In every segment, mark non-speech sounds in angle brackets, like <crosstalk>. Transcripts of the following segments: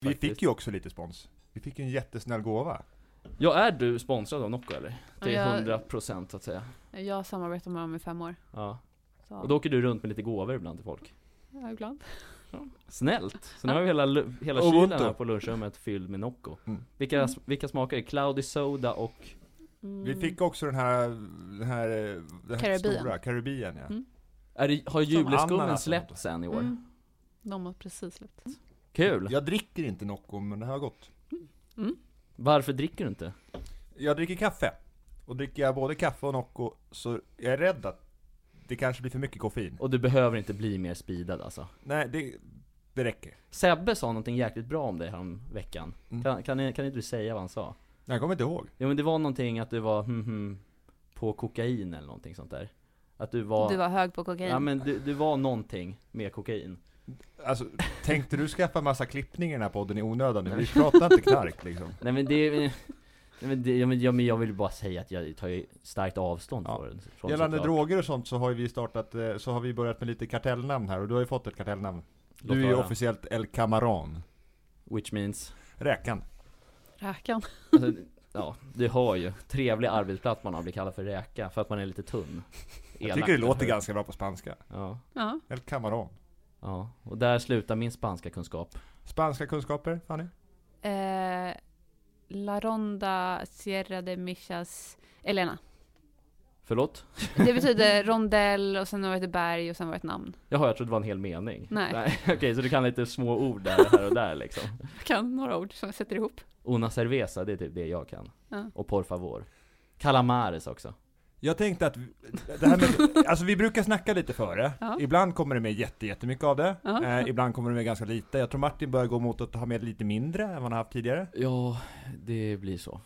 Vi faktiskt. fick ju också lite spons. Vi fick ju en jättesnäll gåva. Ja, är du sponsrad av Nocco eller? Till Ja, 100% så att säga. Jag samarbetar med dem i fem år. Ja. Så. Och då åker du runt med lite gåvor ibland till folk. Ja, ibland. Snällt! Så nu har vi hela, hela Och kylen här på lunchrummet fylld med Nocco. Mm. Vilka, Mm. vilka smakar är? Cloudy Soda och... Mm. Vi fick också den här, den här, den här Caribbean. stora, Caribbean ja. Mm. Är det, har juleskummen släppts än i år? Mm. De har precis släppts. Kul! Jag dricker inte Nocco, men det har gått. Mm. Varför dricker du inte? Jag dricker kaffe. Och dricker jag både kaffe och Nocco, så jag är rädd att det kanske blir för mycket koffein. Och du behöver inte bli mer speedad alltså. Nej, det, det räcker. Sebbe sa någonting jäkligt bra om dig härom veckan. Mm. Kan, kan, ni- kan inte du säga vad han sa? Jag kommer inte ihåg. Jo men det var någonting att du var hm, hm, på kokain eller någonting sånt där. Att du var... Du var hög på kokain. Ja men du, du var någonting med kokain. Alltså, tänkte du skaffa massa klippning i den här podden i onödan nu? Vi pratar inte knark liksom. Nej men det... Nej, men, det, ja, men, ja, men jag vill bara säga att jag tar ju starkt avstånd Ja. från det. Gällande såklart. droger och sånt så har vi startat, eh, så har vi börjat med lite kartellnamn här och du har ju fått ett kartellnamn. Låt Du är ju officiellt El Camaron. Which means... Räkan. Räkan. Alltså, ja, du har ju. Trevlig arbetsplats man har, blir kallad för räka, för att man är lite tunn. Jag Elak, tycker det låter ganska bra på spanska. Ja, Ja. El Camaron. Ja. Och där slutar min spanska kunskap. Spanska kunskaper, Fanny? Eh, La Ronda Sierra de Michas Elena. Förlåt? Det betyder <laughs> rondell och sen var det ett berg och sen var det ett namn. Jaha, jag trodde det var en hel mening. Nej. <laughs> Okej, så du kan lite små ord där, här och där liksom. Jag kan några ord som jag sätter ihop. Una cerveza, det är typ det jag kan. Ja. Och por favor. Calamares också. Jag tänkte att, vi- det här med, alltså vi brukar snacka lite före. Ja. Ibland kommer det med jätte, jättemycket av det. Ja. Eh, ibland kommer det med ganska lite. Jag tror Martin börjar gå mot att ha med lite mindre än vad han har haft tidigare. Ja, det blir så.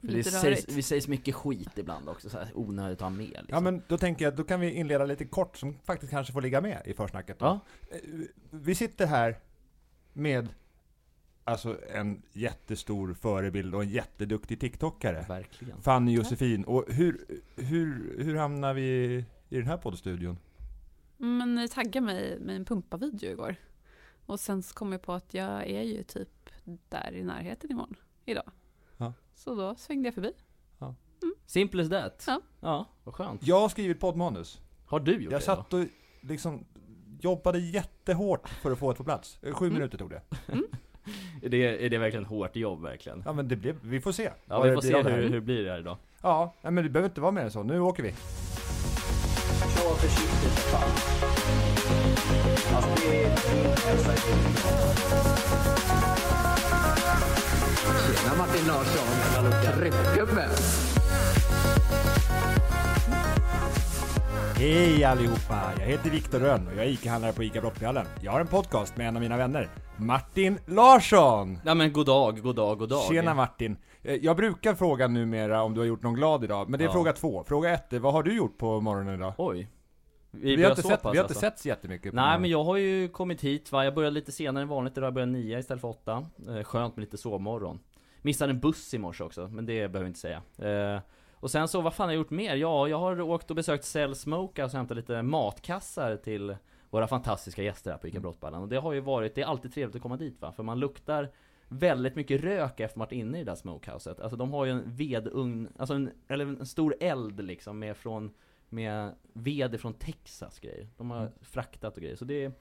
För det sägs, vi sägs mycket skit ibland också, så här, onödigt att ha med liksom. Ja men då tänker jag, då kan vi inleda lite kort som faktiskt kanske får ligga med i försnacket. Då. Ja. Eh, Vi sitter här med Alltså en jättestor förebild och en jätteduktig TikTokare. Verkligen. Fanny Josefin. Och hur, hur, hur hamnar vi i den här poddstudion? Men ni taggade mig med en pumpavideo igår. Och sen så kom jag på att jag är ju typ där i närheten imorgon, idag. Ja. Så då svängde jag förbi. Simple as that. Ja. Ja, vad skönt. Jag har skrivit poddmanus. Har du gjort Jag det satt och liksom jobbade jättehårt för att få det på plats. Eh, Sju Mm. minuter tog det. då? Är det, är det verkligen hårt jobb verkligen? Ja men det blev, vi får se. Ja, vi får blir se hur, hur blir det här idag. Ja, men det behöver inte vara mer än så. Nu åker vi. Kör försiktigt för fan. Alltså det är min hälsa Tjena Martin Larsson. Tryckgubbe. Hej allihopa! Jag heter Viktor Rönn och jag är ICA-handlare på ICA Brottbjallen. Jag har en podcast med en av mina vänner, Martin Larsson! Ja men god dag, god dag, god dag. Tjena Martin! Eh, Jag brukar fråga numera om du har gjort någon glad idag, men det är Ja. fråga två. Fråga ett är, vad har du gjort på morgonen idag? Oj. Vi, Vi, har inte, så sett, pass, vi har inte alltså. sett så jättemycket på Nej morgonen. men jag har ju kommit hit va, jag började lite senare än vanligt idag, jag började nio istället för åtta eh, Skönt med lite sovmorgon Missade en buss i morse också, men det behöver jag inte säga eh, Och sen så, vad fan har jag gjort mer? Ja, jag har åkt och besökt Cell Smokehouse och hämtat lite matkassar till våra fantastiska gäster här på ICA Brottballen Och det har ju varit, det är alltid trevligt att komma dit va, för man luktar väldigt mycket rök efter man varit inne i det där smokehouset Alltså de har ju en vedugn, alltså en, eller en stor eld liksom med från med ved från Texas grejer. De har Mm. fraktat och grejer. Så det,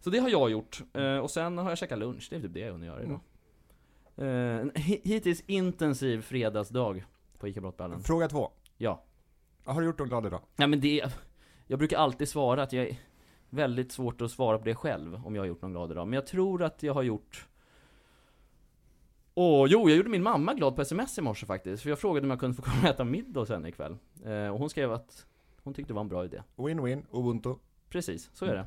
så det har jag gjort. Eh, och sen har jag käkat lunch. Det är typ det jag hunnit göra idag. En hi- hittills intensiv fredagsdag på ICA Brottballen. Fråga två. Ja. Har du gjort någon glad idag? Nej men det, jag brukar alltid svara att jag är väldigt svårt att svara på det själv om jag har gjort någon glad idag. Men jag tror att jag har gjort Åh, jo, jag gjorde min mamma glad på sms i morse faktiskt. För jag frågade om jag kunde få komma och äta middag henne ikväll. Eh, och hon skrev att hon tyckte det var en bra idé. Win-win, ubuntu. Precis, så är det.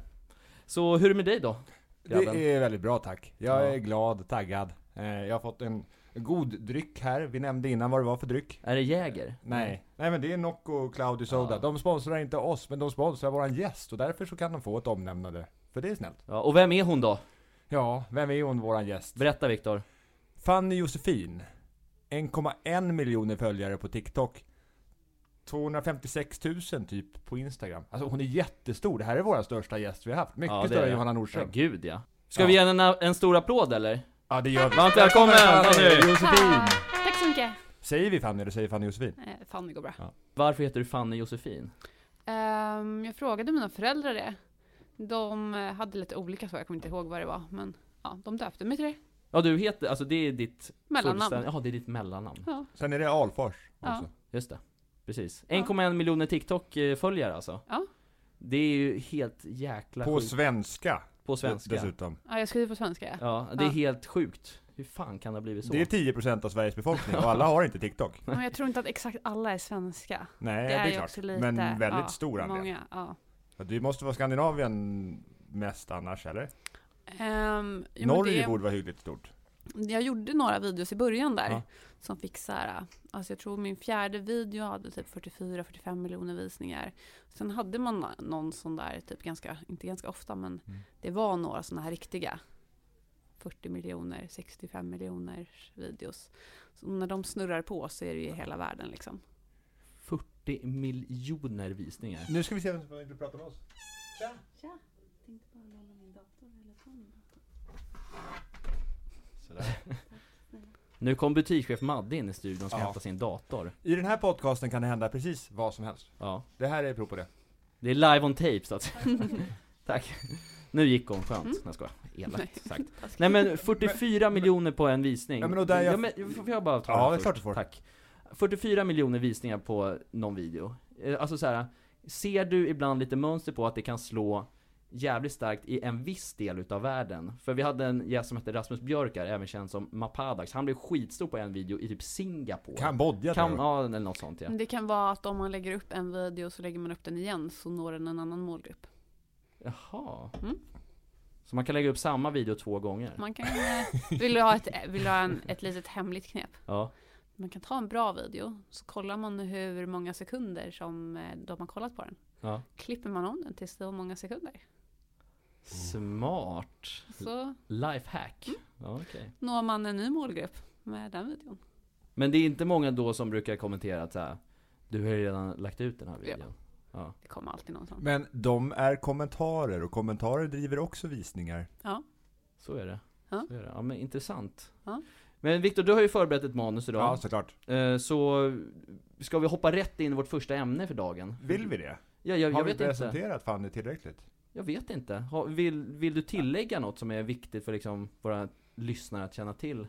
Så hur är det med dig då? grabben? Det är väldigt bra tack. Jag Ja. är glad, taggad. Eh, Jag har fått en god dryck här. Vi nämnde innan vad det var för dryck. Är det Jäger? Nej, nej men det är Nocco och Cloudy Soda. Ja. De sponsrar inte oss, men de sponsrar våran gäst och därför så kan de få ett omnämnande. För det är snällt. Ja, och vem är hon då? Ja, vem är hon, våran gäst? Berätta Viktor. Fanny Josefin. 1,1 miljoner följare på TikTok. 256 000 typ på Instagram. Alltså hon är jättestor. Det här är våran största gäst vi har haft. Mycket Ja, större än. Johanna Ja, Nordström. gud ja. Ska Ja. vi ge henne en, en stor applåd eller? Ja, det gör vi. Varmt välkommen, Fanny! Josefin! Tack så mycket! Säger vi Fanny eller säger Fanny Josefin? Eh, Fanny går bra. Varför heter du Fanny Josefin? Ehm, jag frågade mina föräldrar det. De eh, hade lite olika svar, jag kommer inte ihåg vad det var. Men ja, de döpte mig till det. Ja du heter, alltså det är ditt Mellannamn. Ja det är ditt mellannamn. Ja. Sen är det Alfors Ja. också. Just det. Precis. Ja. 1,1 miljoner TikTok-följare alltså. Ja. Det är ju helt jäkla På sjukt. svenska. På svenska. Dessutom. ja, jag skriver på svenska. Ja. Ja, det är Ja. helt sjukt. Hur fan kan det ha blivit så? Det är 10% av Sveriges befolkning och alla har inte TikTok. <laughs> Men jag tror inte att exakt alla är svenska. Nej, det det är är, ju klart. lite... Men väldigt ja, stor andel. Många, ja. Det måste vara Skandinavien mest annars, eller? Jo, men Norge det- borde vara hyggligt stort. Jag gjorde några videos i början där. Ja. Som fick så här, alltså jag tror min fjärde video hade typ 44-45 miljoner visningar. Sen hade man någon sån där, typ ganska, inte ganska ofta, men Mm. det var några såna här riktiga. 40 miljoner, 65 miljoner videos. Så när de snurrar på så är det ju hela världen liksom. 40 miljoner visningar. Nu ska vi se vem som vill prata med oss. Sådär. Nu kom butikschef Madde in i studion och ska Ja. hämta sin dator. I den här podcasten kan det hända precis vad som helst. Ja. Det här är prov på det. Det är live on tape så att. <laughs> Tack. Nu gick hon, skönt. Mm. Nej jag skojar. Elakt sagt. Nej men 44 miljoner på en visning. Ja, men och där jag- ja, men, får jag bara ta Ja, det är klart du får. Tack. 44 miljoner visningar på någon video. Eh, Alltså så här, ser du ibland lite mönster på att det kan slå jävligt starkt i en viss del utav världen? För vi hade en gäst som hette Rasmus Björkar, även känd som Mapadax. Han blev skitstor på en video i typ Singapore. Kambodja Kam- ja, eller något sånt ja. Det kan vara att om man lägger upp en video så lägger man upp den igen så når den en annan målgrupp. Jaha. Mm. Så man kan lägga upp samma video två gånger? Man kan, eh, vill du ha, ett, vill du ha en, ett litet hemligt knep? Ja. Man kan ta en bra video, så kollar man hur många sekunder som eh, de har kollat på den. ja. Klipper man om den till så många sekunder. Smart. Så Lifehack. Mm. Ja, okej. når man en ny målgrupp med den videon. Men det är inte många då som brukar kommentera att så här, du har ju redan lagt ut den här Ja. videon. Ja. Det kommer alltid någon sån. Men de är kommentarer och kommentarer driver också visningar. Ja, Så är det. Ja. Så är det. ja men intressant. Ja. Men Viktor, du har ju förberett ett manus idag. Ja, såklart. Eh, Så ska vi hoppa rätt in i vårt första ämne för dagen? Vill vi det? Ja, jag, Har jag vi vet inte. presenterat Fanny tillräckligt? Jag vet inte. Vill, vill du tillägga något som är viktigt för liksom våra lyssnare att känna till?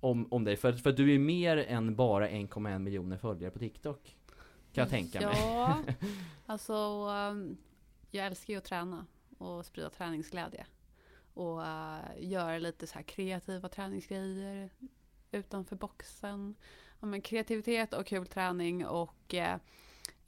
Om, om dig? För, för du är mer än bara 1,1 miljoner följare på TikTok. Kan jag tänka mig. Ja, <laughs> alltså um, jag älskar ju att träna och sprida träningsglädje. Och uh, göra lite så här kreativa träningsgrejer utanför boxen. Ja, men kreativitet och kul träning och eh,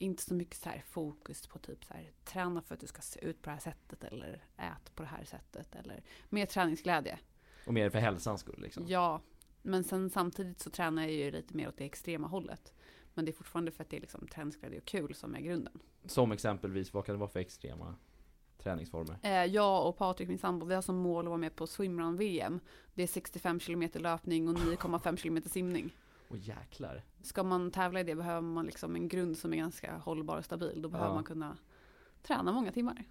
inte så mycket så här fokus på typ så här träna för att du ska se ut på det här sättet eller ät på det här sättet eller mer träningsglädje. Och mer för hälsans skull liksom. Ja, men sen samtidigt så tränar jag ju lite mer åt det extrema hållet. Men det är fortfarande för att det är liksom träningsglädje och kul som är grunden. Som exempelvis, vad kan det vara för extrema träningsformer? Eh, jag och Patrik, min sambo, vi har som mål att vara med på swimrun-VM. Det är 65 km löpning och 9,5 km simning. Åh jäklar. Ska man tävla i det behöver man liksom en grund som är ganska hållbar och stabil. Då behöver Ja. man kunna träna många timmar.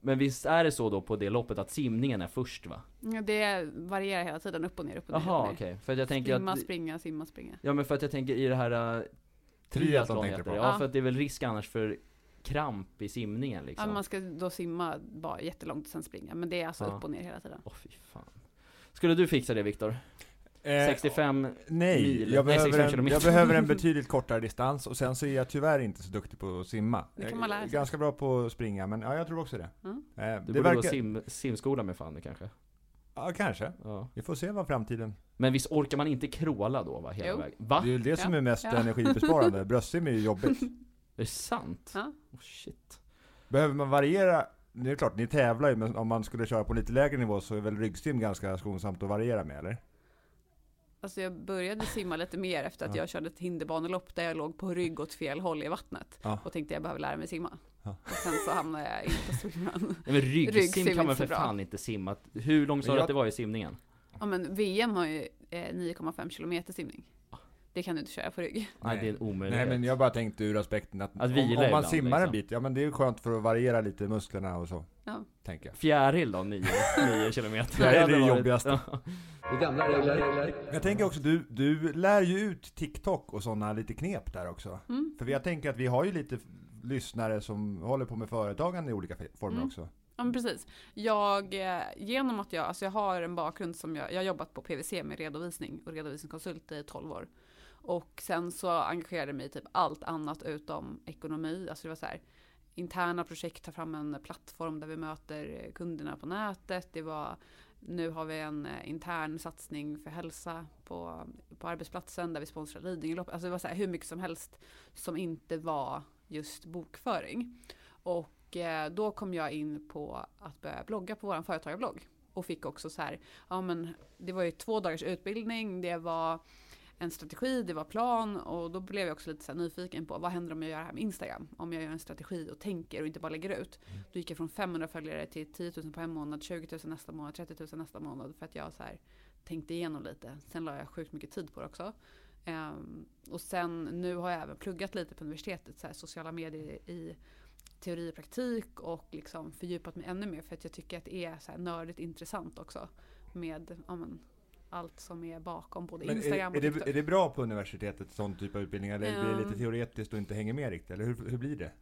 Men visst är det så då på det loppet att simningen är först va? Ja, Det varierar hela tiden, upp och ner, upp och ner. och Jaha ner. okej, för att jag tänker Simma, att springa, simma, springa. Ja men för att jag tänker i det här uh, Triathlon tänkte heter det. på. Ja Ja. för att det är väl risk annars för kramp i simningen Ja, liksom. man ska då simma bara jättelångt och sen springa. Men det är alltså Ja. upp och ner hela tiden. Åh fy fan. Skulle du fixa det Viktor? Eh, 65 Nej, mil. jag Nej, behöver, 65 en, kilometer. jag behöver en <laughs> betydligt kortare distans och sen så är jag tyvärr inte så duktig på att simma. Det kan man lära är sig. ganska bra på att springa, men ja, jag tror också det. Mm. Eh, Du det borde gå verkar... sim, simskola med Fanny kanske? Ja, kanske. Ja. Vi får se vad framtiden... Men visst orkar man inte kråla då va, hela Jo. vägen? Va? Det är ju det som Ja. är mest Ja. energibesparande. <laughs> Bröstsim är ju jobbigt. <laughs> Är det sant? Ja. Oh, shit. Behöver man variera? Det är klart, ni tävlar ju, men om man skulle köra på lite lägre nivå så är väl ryggsim ganska skonsamt att variera med, eller? Alltså jag började simma lite mer efter att Ja. jag körde ett hinderbanelopp där jag låg på rygg åt fel håll i vattnet. Ja. Och tänkte jag behöver lära mig simma. Ja. Och sen så hamnade jag in på swimrun. <laughs> Nej, men ryggsim kan man för bra. fan inte simma. Hur långt sa du jag- att det var i simningen? Ja men VM har ju eh, 9,5 kilometer simning. Det kan du inte köra på rygg. Nej, det är en omöjlighet. Nej men jag bara tänkte ur aspekten att, Att om, vila om man ibland, simmar en liksom. bit, ja men det är skönt för att variera lite musklerna och så. Ja. Tänker jag. Fjäril då, 9 <laughs> kilometer. Fjäril är det jobbigaste. Gamla regler. Jag tänker också, du, du lär ju ut TikTok och sådana lite knep där också. Mm. För jag tänker att vi har ju lite lyssnare som håller på med företagande i olika former Mm. också. Ja men precis. Jag, eh, genom att jag, alltså jag har en bakgrund som jag, jag har jobbat på PWC med redovisning och redovisningskonsult i 12 år. Och sen så engagerade jag mig i typ allt annat utom ekonomi. Alltså det var så här interna projekt, ta fram en plattform där vi möter eh, kunderna på nätet. Det var nu har vi en eh, intern satsning för hälsa på, på arbetsplatsen där vi sponsrar Lidingöloppet. Alltså det var så här hur mycket som helst som inte var just bokföring. Och eh, då kom jag in på att börja blogga på vår företagarblogg. Och fick också så här, ja men det var ju två dagars utbildning, det var en strategi, det var plan och då blev jag också lite nyfiken på vad händer om jag gör det här med Instagram? Om jag gör en strategi och tänker och inte bara lägger ut. Då gick jag från 500 följare till 10 000 på en månad, 20 000 nästa månad, 30 000 nästa månad för att jag så här tänkte igenom lite. Sen la jag sjukt mycket tid på det också. Ehm, och sen nu har jag även pluggat lite på universitetet, så här, sociala medier i teori och praktik och liksom fördjupat mig ännu mer för att jag tycker att det är så här nördigt intressant också med ja, men, allt som är bakom både Men Instagram är, och är, TikTok. det, är det bra på universitetet, sån typ av utbildning? Eller blir det lite teoretiskt och inte hänger med riktigt? Eller hur, hur blir det?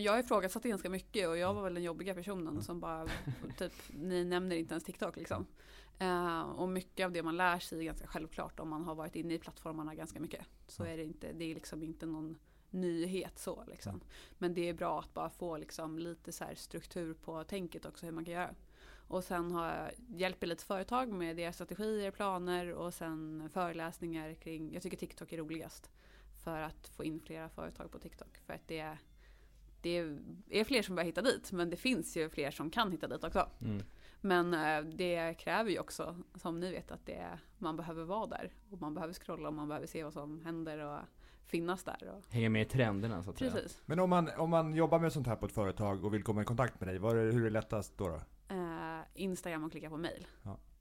Jag ifrågasatte ganska mycket och jag var väl den jobbiga personen som bara, typ, <laughs> ni nämner inte ens TikTok liksom. Eh, och mycket av det man lär sig är ganska självklart om man har varit inne i plattformarna ganska mycket. Så är det inte, det är liksom inte någon nyhet så liksom. Men det är bra att bara få liksom lite så struktur på tänket också hur man kan göra. Och sen har jag hjälper lite företag med deras strategier, planer och sen föreläsningar kring, jag tycker TikTok är roligast. För att få in flera företag på TikTok. För att det är, det är fler som börjar hitta dit, men det finns ju fler som kan hitta dit också. Mm. Men eh, det kräver ju också, som ni vet, att det, man behöver vara där. Och man behöver scrolla och man behöver se vad som händer och finnas där. Och, Hänger med i trenderna så att säga. precis. Men om man, om man jobbar med sånt här på ett företag och vill komma i kontakt med dig, vad är, hur är det lättast då? då? Eh, Instagram och klicka på mail.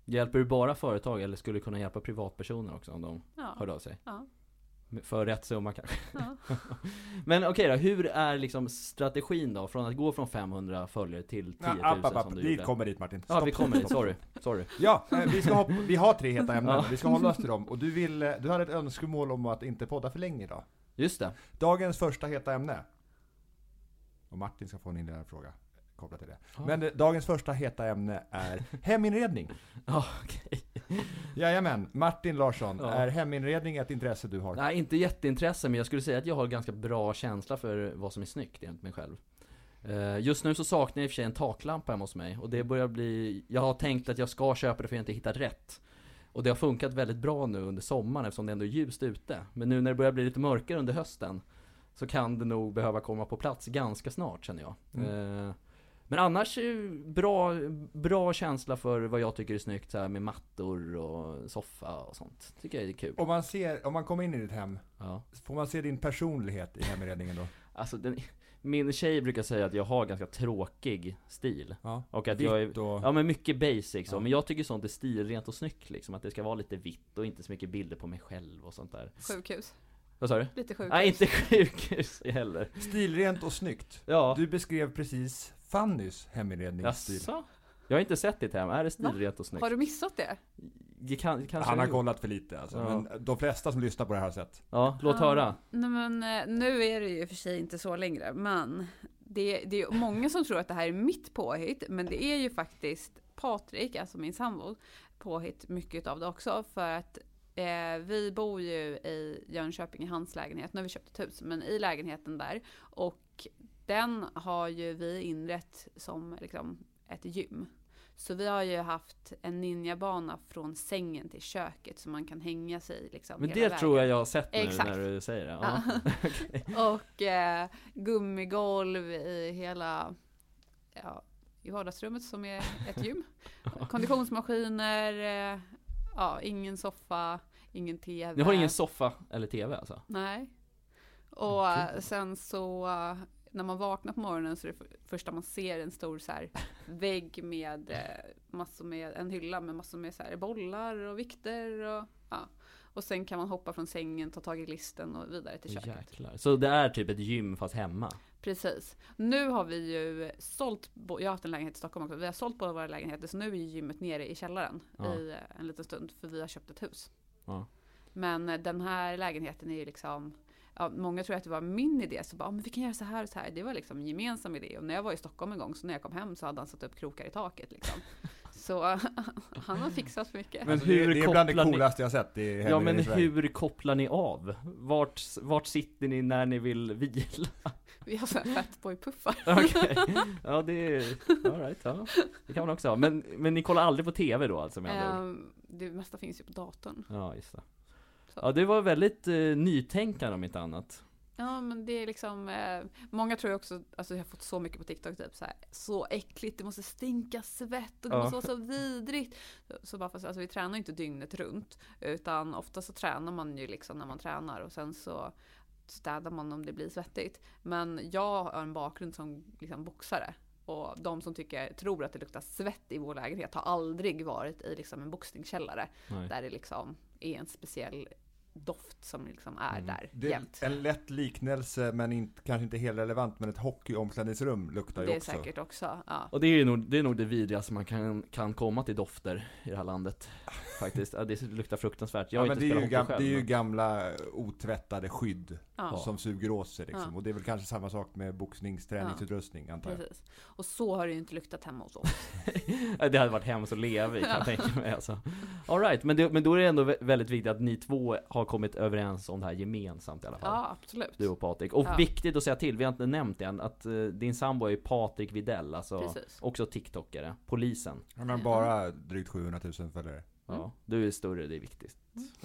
Hjälper du bara företag eller skulle du kunna hjälpa privatpersoner också om de Ja. hörde av sig? Ja. För rätt summa kanske? Ja. <laughs> Men okej då, hur är liksom strategin då? Från att gå från 500 följare till 10 000 Ja, app, app, app. som du Vi gjorde? kommer dit Martin. Ja, vi kommer dit, sorry. Sorry. Ja, eh, vi, ska hoppa, vi har tre heta ämnen, Ja. vi ska hålla oss till dem. Och du, vill, eh, du hade ett önskemål om att inte podda för länge idag. Just det. Dagens första heta ämne. Och Martin ska få en inledande fråga kopplat till det. Men eh, dagens första heta ämne är <laughs> heminredning. Ja, okej. Jajamän, Martin Larsson, Ja. är heminredning ett intresse du har? Nej, inte jätteintresse, men jag skulle säga att jag har ganska bra känsla för vad som är snyggt enligt mig själv. Eh, Just nu så saknar jag i och för sig en taklampa hemma hos mig och det börjar bli Jag har tänkt att jag ska köpa det för jag inte hittat rätt Och det har funkat väldigt bra nu under sommaren eftersom det ändå är ljust ute Men nu när det börjar bli lite mörkare under hösten Så kan det nog behöva komma på plats ganska snart känner jag Mm. Eh, Men annars eh, bra, bra känsla för vad jag tycker är snyggt så här med mattor och soffa och sånt Tycker jag är kul Om man, ser, om man kommer in i ditt hem, Ja får man se din personlighet i heminredningen då? <laughs> Alltså den, min tjej brukar säga att jag har ganska tråkig stil Ja. Och att jag är, Vitt och... ja men mycket basic så, Ja. men jag tycker sånt är stilrent och snyggt liksom Att det ska vara lite vitt och inte så mycket bilder på mig själv och sånt där Sjukhus. Vad sa du? Lite sjukhus. Nej inte sjukhus heller Stilrent och snyggt. Ja, Du beskrev precis Fannys heminredningsstil. jaså? Jag har inte sett ditt hem, är det stilrent och snyggt? Har du missat det? Det kan, kanske Han har kollat för lite alltså, Ja. men de flesta som lyssnar på det här har sett. Ja, låt höra Nej men eh, nu är det ju för sig inte så längre, men det, det är ju många som tror att det här är mitt påhitt, men det är ju faktiskt Patrik, alltså min sambo, påhitt mycket av det också, för att eh, vi bor ju i Jönköping i hans lägenhet, nu har vi köpt ett hus, men i lägenheten där, och den har ju vi inrett som liksom ett gym. Så vi har ju haft en ninjabana från sängen till köket som man kan hänga sig liksom Men det vägen. tror jag jag har sett nu Exakt. när du säger det ja. <laughs> <laughs> Och eh, gummigolv i hela ja, i vardagsrummet som är ett gym. <laughs> Konditionsmaskiner, eh, ja, ingen soffa, ingen TV. Ni har ingen soffa eller TV alltså? Nej. Och eh, sen så när man vaknar på morgonen så är det för- första man ser en stor så här <laughs> vägg med eh, massor med, en hylla med massor med så här bollar och vikter och ja. Och sen kan man hoppa från sängen, ta tag i listen och vidare till köket. jäklar. Så det är typ ett gym fast hemma? Precis. Nu har vi ju sålt, jag har haft en lägenhet i Stockholm också, vi har sålt båda våra lägenheter så nu är gymmet nere i källaren Ja. i eh, en liten stund för vi har köpt ett hus. Ja. Men eh, den här lägenheten är ju liksom, ja, många tror att det var min idé, så bara, "Ja, men vi kan göra så här och så här. Det var liksom en gemensam idé. Och när jag var i Stockholm en gång, så när jag kom hem så hade han satt upp krokar i taket liksom. <laughs> så <laughs> han har fixat för mycket. Men Alltså, hur det, det är bland det kopplar ni- coolaste jag sett i Ja men i hur kopplar ni av? Vart, vart sitter ni när ni vill vila? Vi har så här fatboy-puffar. <laughs> Okej, ja det är, alright, ja. Det kan man också ha. Men, men ni kollar aldrig på TV då alltså med? Ehm, det mesta finns ju på datorn. Ja, just det. Ja, det var väldigt eh, nytänkande om inte annat. Ja men det är liksom, eh, många tror ju också, alltså jag har fått så mycket på TikTok typ så här, så äckligt, det måste stinka svett och det Ja. måste vara så vidrigt. Så bara för, alltså vi tränar ju inte dygnet runt, utan ofta så tränar man ju liksom när man tränar och sen så städar man om det blir svettigt. Men jag har en bakgrund som liksom boxare. Och de som tycker, tror att det luktar svett i vår lägenhet har aldrig varit i liksom en boxningskällare. Nej. Där det liksom är en speciell doft som liksom är Mm. där Det är jämt. en lätt liknelse, men inte, kanske inte helt relevant, men ett hockeyomklädningsrum luktar ju Det är också. säkert också. Ja. Och det är nog det, är nog det vidrigaste man kan, kan komma till dofter i det här landet. <laughs> Faktiskt. Ja, det luktar fruktansvärt. Jag Ja, har men inte det, är ju gam, själv. det är ju men- gamla otvättade skydd Ja, som suger åt sig liksom. Ja. Och det är väl kanske samma sak med boxningsträningsutrustning antar jag. precis. Och så har det ju inte luktat hemma hos oss. <laughs> Ja, det hade varit hemskt att leva i kan jag tänka mig alltså. All right, men, det, men då är det ändå vä- väldigt viktigt att ni två har kommit överens om det här gemensamt i alla fall. Ja, absolut. Du och Patrik. Och Ja. viktigt att säga till, vi har inte nämnt det än, att eh, din sambo är Patrik Videll, alltså Precis. också TikTokare, polisen. Han har bara drygt 700 000 följare. Ja, du är större, det är viktigt.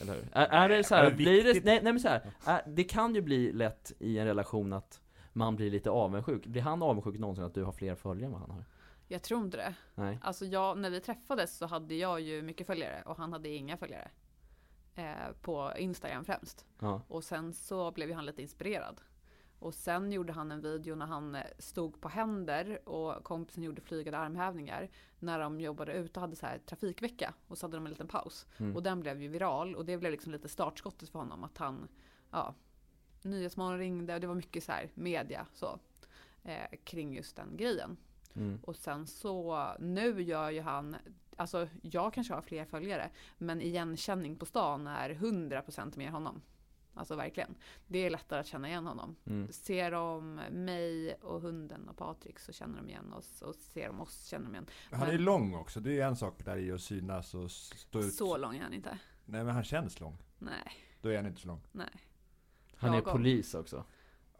Eller hur? Är, är det så här, blir det, nej, nej men så här, är, det kan ju bli lätt i en relation att man blir lite avundsjuk. Blir han avundsjuk någonsin att du har fler följare än vad han har? Jag tror inte det. Nej. Alltså jag, när vi träffades så hade jag ju mycket följare och han hade inga följare. Eh, på Instagram främst. Ja. Och sen så blev ju han lite inspirerad. Och sen gjorde han en video när han eh, stod på händer och kompisen gjorde flygande armhävningar. När de jobbade ute och hade så här trafikvecka. Och så hade de en liten paus. Mm. Och den blev ju viral och det blev liksom lite startskottet för honom. Att han, ja, Nyhetsmorgon ringde och det var mycket så här media så. Eh, kring just den grejen. Mm. Och sen så, nu gör ju han, alltså jag kanske har fler följare, men igenkänning på stan är 100% mer honom. Alltså verkligen. Det är lättare att känna igen honom. Mm. Ser de mig och hunden och Patrik så känner de igen oss och ser de oss känner de igen. Han är Men- lång också, det är en sak där i att synas och stå ut. Så lång är han inte. Nej men han känns lång. Nej, Då är han inte så lång. nej. Han är Lagom. polis också.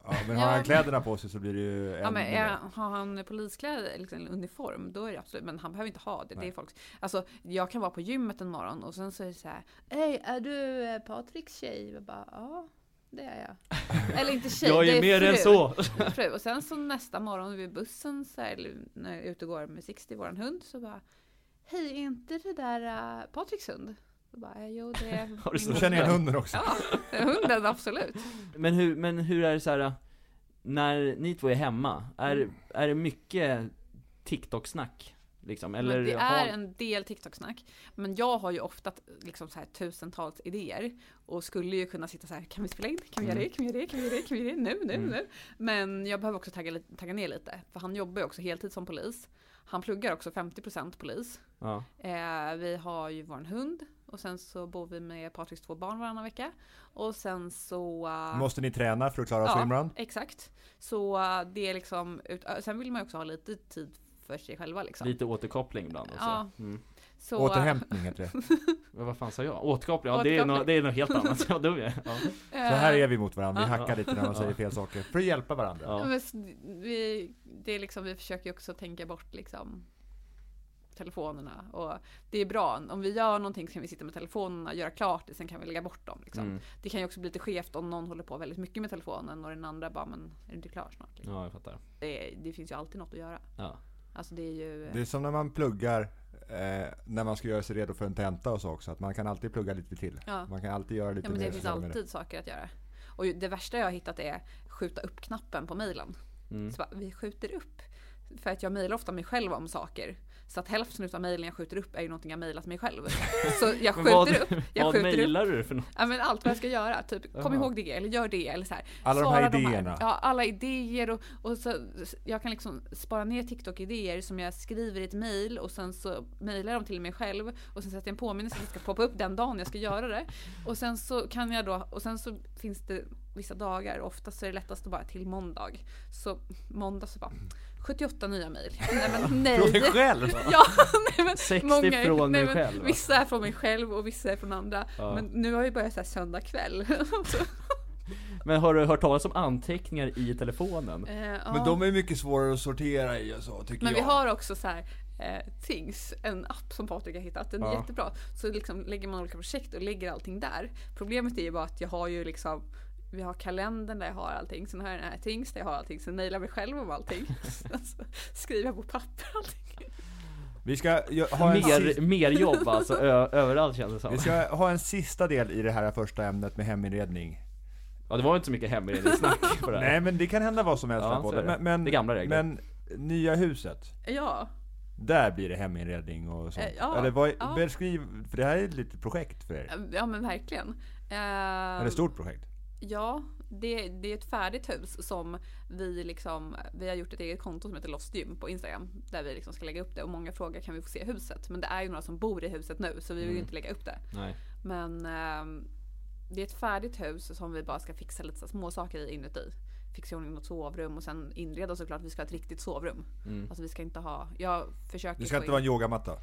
Ja, men har han kläderna på sig så blir det ju Ja, men är, har han poliskläder, liksom uniform, då är det absolut, men han behöver inte ha det. Det är folk. Alltså, jag kan vara på gymmet en morgon och sen så är det så här, Hej, är du eh, Patriks tjej? Jag bara, ja, det är jag. <laughs> Eller inte tjej, jag det är mer fru. än så! <laughs> fru. Och sen så nästa morgon vid bussen, så här, eller när jag är ute och går med Sixty, våran hund, så bara, Hej, är inte det där uh, Patriks hund? Bara, jo det är <laughs> Har du min så Då hund." känner jag hunden också. Ja, hunden absolut. Men hur, men hur är det så här när ni två är hemma, är, Mm. är det mycket TikTok-snack? Liksom? Eller det har- är en del TikTok-snack. Men jag har ju ofta liksom så här tusentals idéer. Och skulle ju kunna sitta så här, kan vi spela in? Kan vi göra det? Kan vi göra det? Kan vi göra det? Kan vi göra det? Nu, nu, Mm. nu. Men jag behöver också tagga, tagga ner lite. För han jobbar ju också heltid som polis. Han pluggar också 50% polis. Ja. Eh, vi har ju vår hund. Och sen så bor vi med Patriks två barn varannan vecka. Och sen så... eh, Måste ni träna för att klara Ja. swimrun? Exakt. Så eh, det är liksom, ut, äh, sen vill man ju också ha lite tid för sig själva liksom. Lite återkoppling ibland också. Ja. Mm. Så, Återhämtning heter det. <laughs> Vad fan sa jag? Återkoppling? Ja, det är, något, det är något helt annat. <laughs> Ja, dum jag är. ja. Så här eh, är vi mot varandra, vi hackar lite när man säger fel saker. För att hjälpa varandra. Ja. men vi, det är liksom, vi försöker ju också tänka bort liksom telefonerna och det är bra. Om vi gör någonting så kan vi sitta med telefonerna, göra klart det, sen kan vi lägga bort dem. Liksom. Mm. Det kan ju också bli lite skevt om någon håller på väldigt mycket med telefonen och den andra bara, men är du inte klar snart? Liksom. ja, jag fattar. Det, det finns ju alltid något att göra. Ja. Alltså det är ju... Det är som när man pluggar eh, när man ska göra sig redo för en tenta och så också. Att man kan alltid plugga lite till. Ja. Man kan alltid göra lite Ja men mer. det finns alltid saker att göra. Och det värsta jag har hittat är skjuta upp-knappen på mejlen. Mm. Så bara, vi skjuter upp. För att jag mejlar ofta mig själv om saker. Så att hälften utav mejlen jag skjuter upp är ju någonting jag mejlat mig själv. <laughs> Så jag Men vad- skjuter upp, jag Vad skjuter upp mejlar du för något? Ja men allt vad jag ska göra, typ kom Jaha. ihåg det eller gör det eller så här. Alla de Svara här idéerna. ja, alla idéer och, och så, jag kan liksom spara ner TikTok-idéer som jag skriver i ett mail och sen så mailar jag dem till mig själv och sen sätter jag en påminnelse att det ska poppa upp den dagen jag ska göra det. Och sen så kan jag då, och sen så finns det vissa dagar, oftast är det lättast att bara till måndag. Så måndag så bara 78 nya mejl. <laughs> Nej men nej. Från dig själv? <laughs> Ja, nej men 60 många, från nej, dig men själv, va? Vissa är från mig själv och vissa är från andra. Ja. Men nu har jag börjat så här söndag kväll. <laughs> Men har du hört talas om anteckningar i telefonen? eh, ja. Men de är mycket svårare att sortera i och så, tycker Men jag. vi har också så här eh, Things, en app som Patrik har hittat. Den är Ja. jättebra. Så liksom lägger man olika projekt och lägger allting där. Problemet är ju bara att jag har ju liksom vi har kalendern där jag har allting, sen har jag den här Things där jag har allting, sen mejlar jag mig själv om allting. <laughs> Sen så skriver jag på papper allting. Vi ska ha en, Mer, sista, mer jobb alltså, ö- överallt känns det som. vi ska ha en sista del i det här första ämnet med heminredning. Ja det var inte så mycket hemredningssnack <laughs> på det här. Nej men det kan hända vad som helst Ja, på det. är det. Men, men, Det är gamla regler. men nya huset, Ja, där blir det heminredning och sånt. Eh, ja, Eller vad, ja. beskriv, för det här är ett litet projekt för er. ja men verkligen. Eh, Eller ett stort projekt. Ja, det, det är ett färdigt hus som vi liksom, vi har gjort ett eget konto som heter Lost Gym på Instagram. Där vi liksom ska lägga upp det och många frågar kan vi få se huset? Men det är ju några som bor i huset nu så vi vill ju Mm. inte lägga upp det. Nej. Men ehm, det är ett färdigt hus som vi bara ska fixa lite små saker i inuti. Fixa i ordning något sovrum och sen inreda såklart. Vi ska ha ett riktigt sovrum. Mm. Alltså vi ska inte ha, jag försöker Det ska inte in- vara en yogamatta.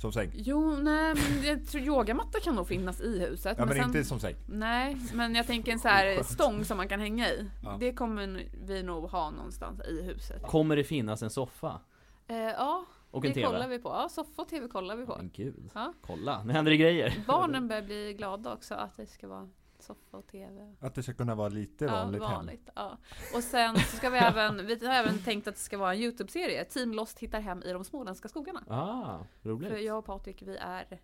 Som säng. Jo, nej men jag tror yogamatta kan nog finnas i huset. Ja men sen... inte som säng. Nej, men jag tänker en så här <laughs> stång som man kan hänga i. Ja. Det kommer vi nog ha någonstans i huset. Kommer det finnas en soffa? Eh, ja, Och det en TV? kollar vi på. Ja, soffa och TV kollar vi på. Men gud. Ja. Kolla, nu händer det grejer. Barnen börjar bli glada också att det ska vara soffa och TV. Att det ska kunna vara lite Ja, vanligt, hem. vanligt. Ja. Och sen så ska vi <laughs> även, vi har även tänkt att det ska vara en YouTube-serie. Team Lost hittar hem i de småländska skogarna. Ah, roligt. För jag och Patrik, vi är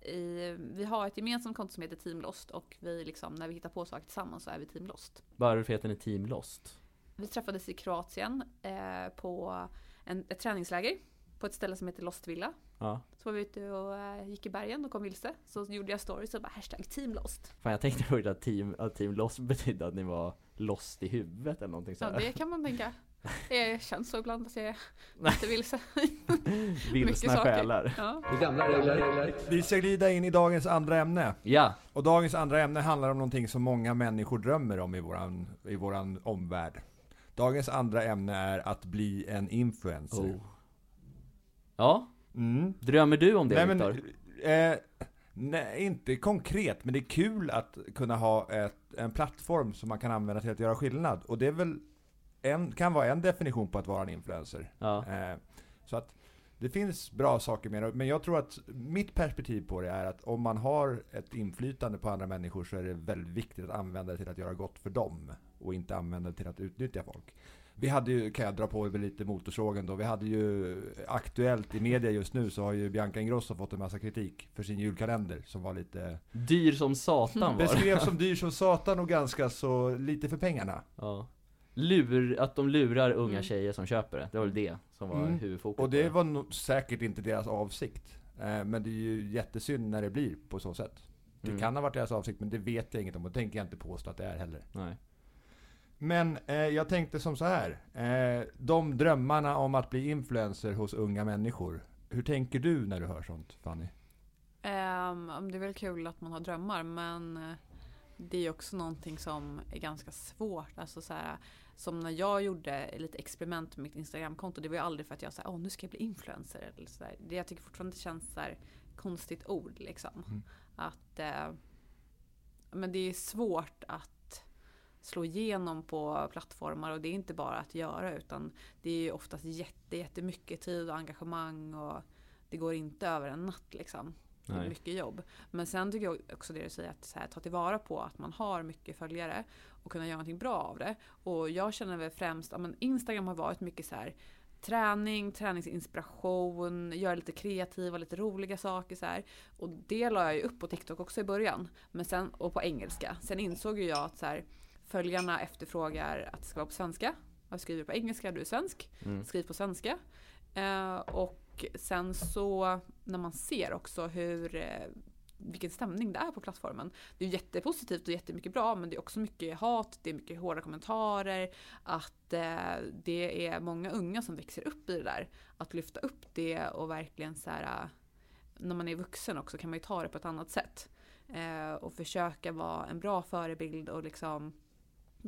i, vi har ett gemensamt konto som heter Team Lost och vi liksom, när vi hittar på saker tillsammans så är vi Team Lost. Varför heter ni Team Lost? Vi träffades i Kroatien eh, på en, ett träningsläger på ett ställe som heter Lost Villa. Ja. Så var vi ute och eh, gick i bergen och kom vilse. Så gjorde jag stories och bara hashtag team lost. Fan jag tänkte först att team, att team Lost betydde att ni var lost i huvudet eller någonting Ja sådär. det kan man tänka. <laughs> Det känns så ibland att jag är lite vilse. <laughs> Vilsna själar. Ja. Vi ska glida in i dagens andra ämne. Ja, Och dagens andra ämne handlar om någonting som många människor drömmer om i våran, i våran omvärld. Dagens andra ämne är att bli en influencer. oh. Ja, Mm. drömmer du om det Nej, men, Viktor? eh, nej, inte konkret, men det är kul att kunna ha ett, en plattform som man kan använda till att göra skillnad. Och det är väl en, kan vara en definition på att vara en influencer. Ja. Eh, så att det finns bra saker med det, men jag tror att mitt perspektiv på det är att om man har ett inflytande på andra människor så är det väldigt viktigt att använda det till att göra gott för dem och inte använda det till att utnyttja folk. Vi hade ju, kan jag dra på med lite motorsågen då, vi hade ju aktuellt i media just nu så har ju Bianca Ingrosso fått en massa kritik för sin julkalender som var lite Dyr som satan var det. beskrevs som <laughs> dyr som satan och ganska så lite för pengarna. Ja. Lur, att de lurar unga Mm. tjejer som köper det. Det var väl det som var Mm. huvudfokus Och det var nog säkert inte deras avsikt. Eh, Men det är ju jättesynd när det blir på så sätt. Det Mm. kan ha varit deras avsikt, men det vet jag inget om och tänker jag inte påstå att det är heller. Nej. Men eh, jag tänkte som så här. Eh, de drömmarna om att bli influencer hos unga människor. Hur tänker du när du hör sånt, Fanny? Ehm, det är väl kul att man har drömmar men eh, det är också någonting som är ganska svårt. Alltså så här, som när jag gjorde lite experiment med mitt Instagramkonto. Det var ju aldrig för att jag sa åh nu ska jag bli influencer. Eller så där. Det jag tycker fortfarande känns så här konstigt ord liksom. Mm. Att eh, men det är svårt att slå igenom på plattformar och det är inte bara att göra utan det är ju oftast jätte, jättemycket tid och engagemang och det går inte över en natt liksom. Det är mycket jobb. Men sen tycker jag också det du säger att här, ta tillvara på att man har mycket följare och kunna göra någonting bra av det. Och jag känner väl främst, ja, men Instagram har varit mycket så här träning, träningsinspiration, göra lite kreativa, lite roliga saker så här. Och det la jag ju upp på TikTok också i början. Men sen, och på engelska. Sen insåg ju jag att så här, följarna efterfrågar att det ska vara på svenska. Jag skriver på engelska, du är svensk. Mm. Skriv på svenska. Eh, och sen så när man ser också hur eh, vilken stämning det är på plattformen. Det är jättepositivt och jättemycket bra men det är också mycket hat, det är mycket hårda kommentarer. Att eh, det är många unga som växer upp i det där. Att lyfta upp det och verkligen så här, eh, när man är vuxen också kan man ju ta det på ett annat sätt. Eh, och försöka vara en bra förebild och liksom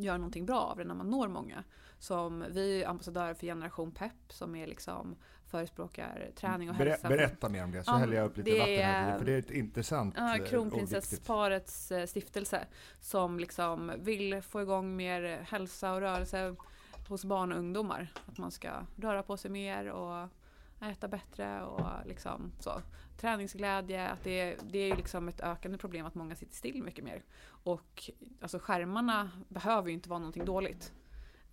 göra någonting bra av det när man når många. Som vi är ambassadörer för Generation Pep som är liksom förespråkar träning och Ber, hälsa. berätta mer om det, så Ja, häller jag upp lite vatten här. är- För det är ett intressant Ja, eh. Kronprinsessparets eh, stiftelse som liksom vill få igång mer hälsa och rörelse hos barn och ungdomar. Att man ska röra på sig mer och äta bättre och liksom så. Träningsglädje, att det, är- det är ju liksom ett ökande problem att många sitter still mycket mer. Och alltså skärmarna behöver ju inte vara någonting dåligt.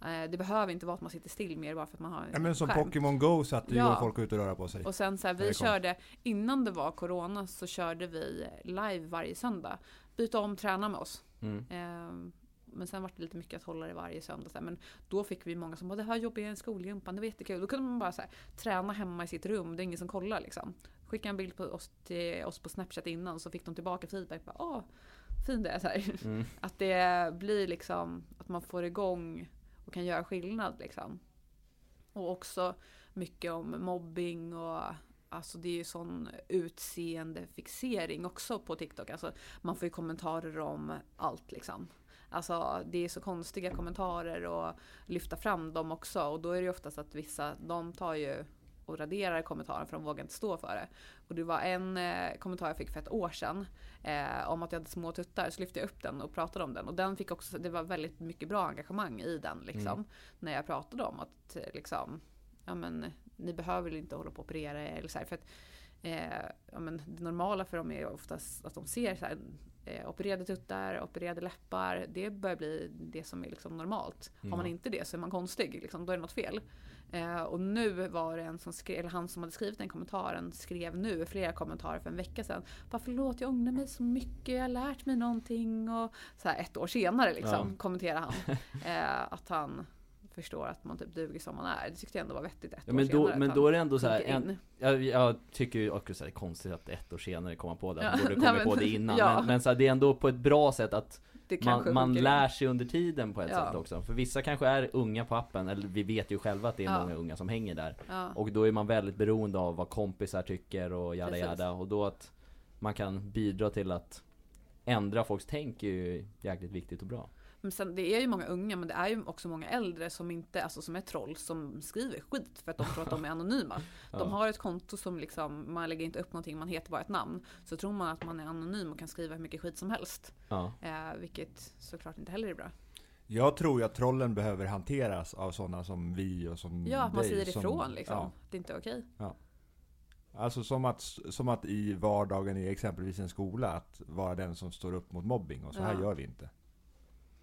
Eh, Det behöver inte vara att man sitter still mer bara för att man har en Ja, men som skärm. Pokémon Go så att det Ja. folk ut och röra på sig. Och sen så här, vi körde, innan det var corona så körde vi live varje söndag. Byta om, träna med oss. Mm. Ehm, men sen var det lite mycket att hålla det varje söndag. Så. Men då fick vi många som bara, det här jobbar jag i en skolgympan, det var jättekul. Då kunde man bara så här, träna hemma i sitt rum, det är ingen som kollar liksom. Skicka en bild på oss till oss på Snapchat innan så fick de tillbaka feedback. Bara, Åh, fin det är. Så här. Mm. <laughs> Att det blir liksom, att man får igång och kan göra skillnad liksom. Och också mycket om mobbing och Alltså det är ju sån utseendefixering också på TikTok. Alltså man får ju kommentarer om allt liksom. Alltså det är så konstiga kommentarer och lyfta fram dem också. Och då är det ju oftast att vissa, de tar ju och raderar kommentaren för de vågar inte stå för det. Och det var en eh, kommentar jag fick för ett år sedan eh, om att jag hade små tuttar. Så lyfte jag upp den och pratade om den. Och den fick också, det var väldigt mycket bra engagemang i den liksom. Mm. När jag pratade om att eh, liksom, ja men ni behöver inte hålla på och operera er eller så här, För att eh, ja, men det normala för dem är oftast att de ser så här, eh, opererade tuttar, opererade läppar. Det börjar bli det som är liksom normalt. Har man Mm. inte det så är man konstig, liksom, då är det något fel. Eh, och nu var det en som skrev, eller han som hade skrivit den kommentaren skrev nu flera kommentarer för en vecka sedan. Bara förlåt jag ångrar mig så mycket, jag har lärt mig någonting och så här ett år senare liksom Ja. kommenterar han. <laughs> Eh, att han förstår att man typ duger som man är. Det tyckte jag ändå var vettigt ett Ja, år men då, senare. men då är det ändå så här, en, jag, jag tycker ju också det är konstigt att ett år senare komma på det, Ja, man borde <laughs> nej, komma men- på det innan. ja. Men, men så här, det är ändå på ett bra sätt att man, man lär sig under tiden på ett Ja. sätt också. För vissa kanske är unga på appen, eller vi vet ju själva att det är Ja. många unga som hänger där. Ja. Och då är man väldigt beroende av vad kompisar tycker och jada jada. Och då att man kan bidra till att ändra folks tänk är ju jäkligt viktigt och bra. Men sen, det är ju många unga men det är ju också många äldre som inte, alltså som är troll som skriver skit för att de tror att de är anonyma. <laughs> De Ja. har ett konto som liksom, man lägger inte upp någonting, man heter bara ett namn. Så tror man att man är anonym och kan skriva hur mycket skit som helst. Ja. Eh, vilket såklart inte heller är bra. Jag tror ju att trollen behöver hanteras av sådana som vi och som Ja, att man dig, säger som- ifrån liksom. Ja, Det är inte okej. alltså som att, som att i vardagen i exempelvis en skola, att vara den som står upp mot mobbing och så här Ja. gör vi inte.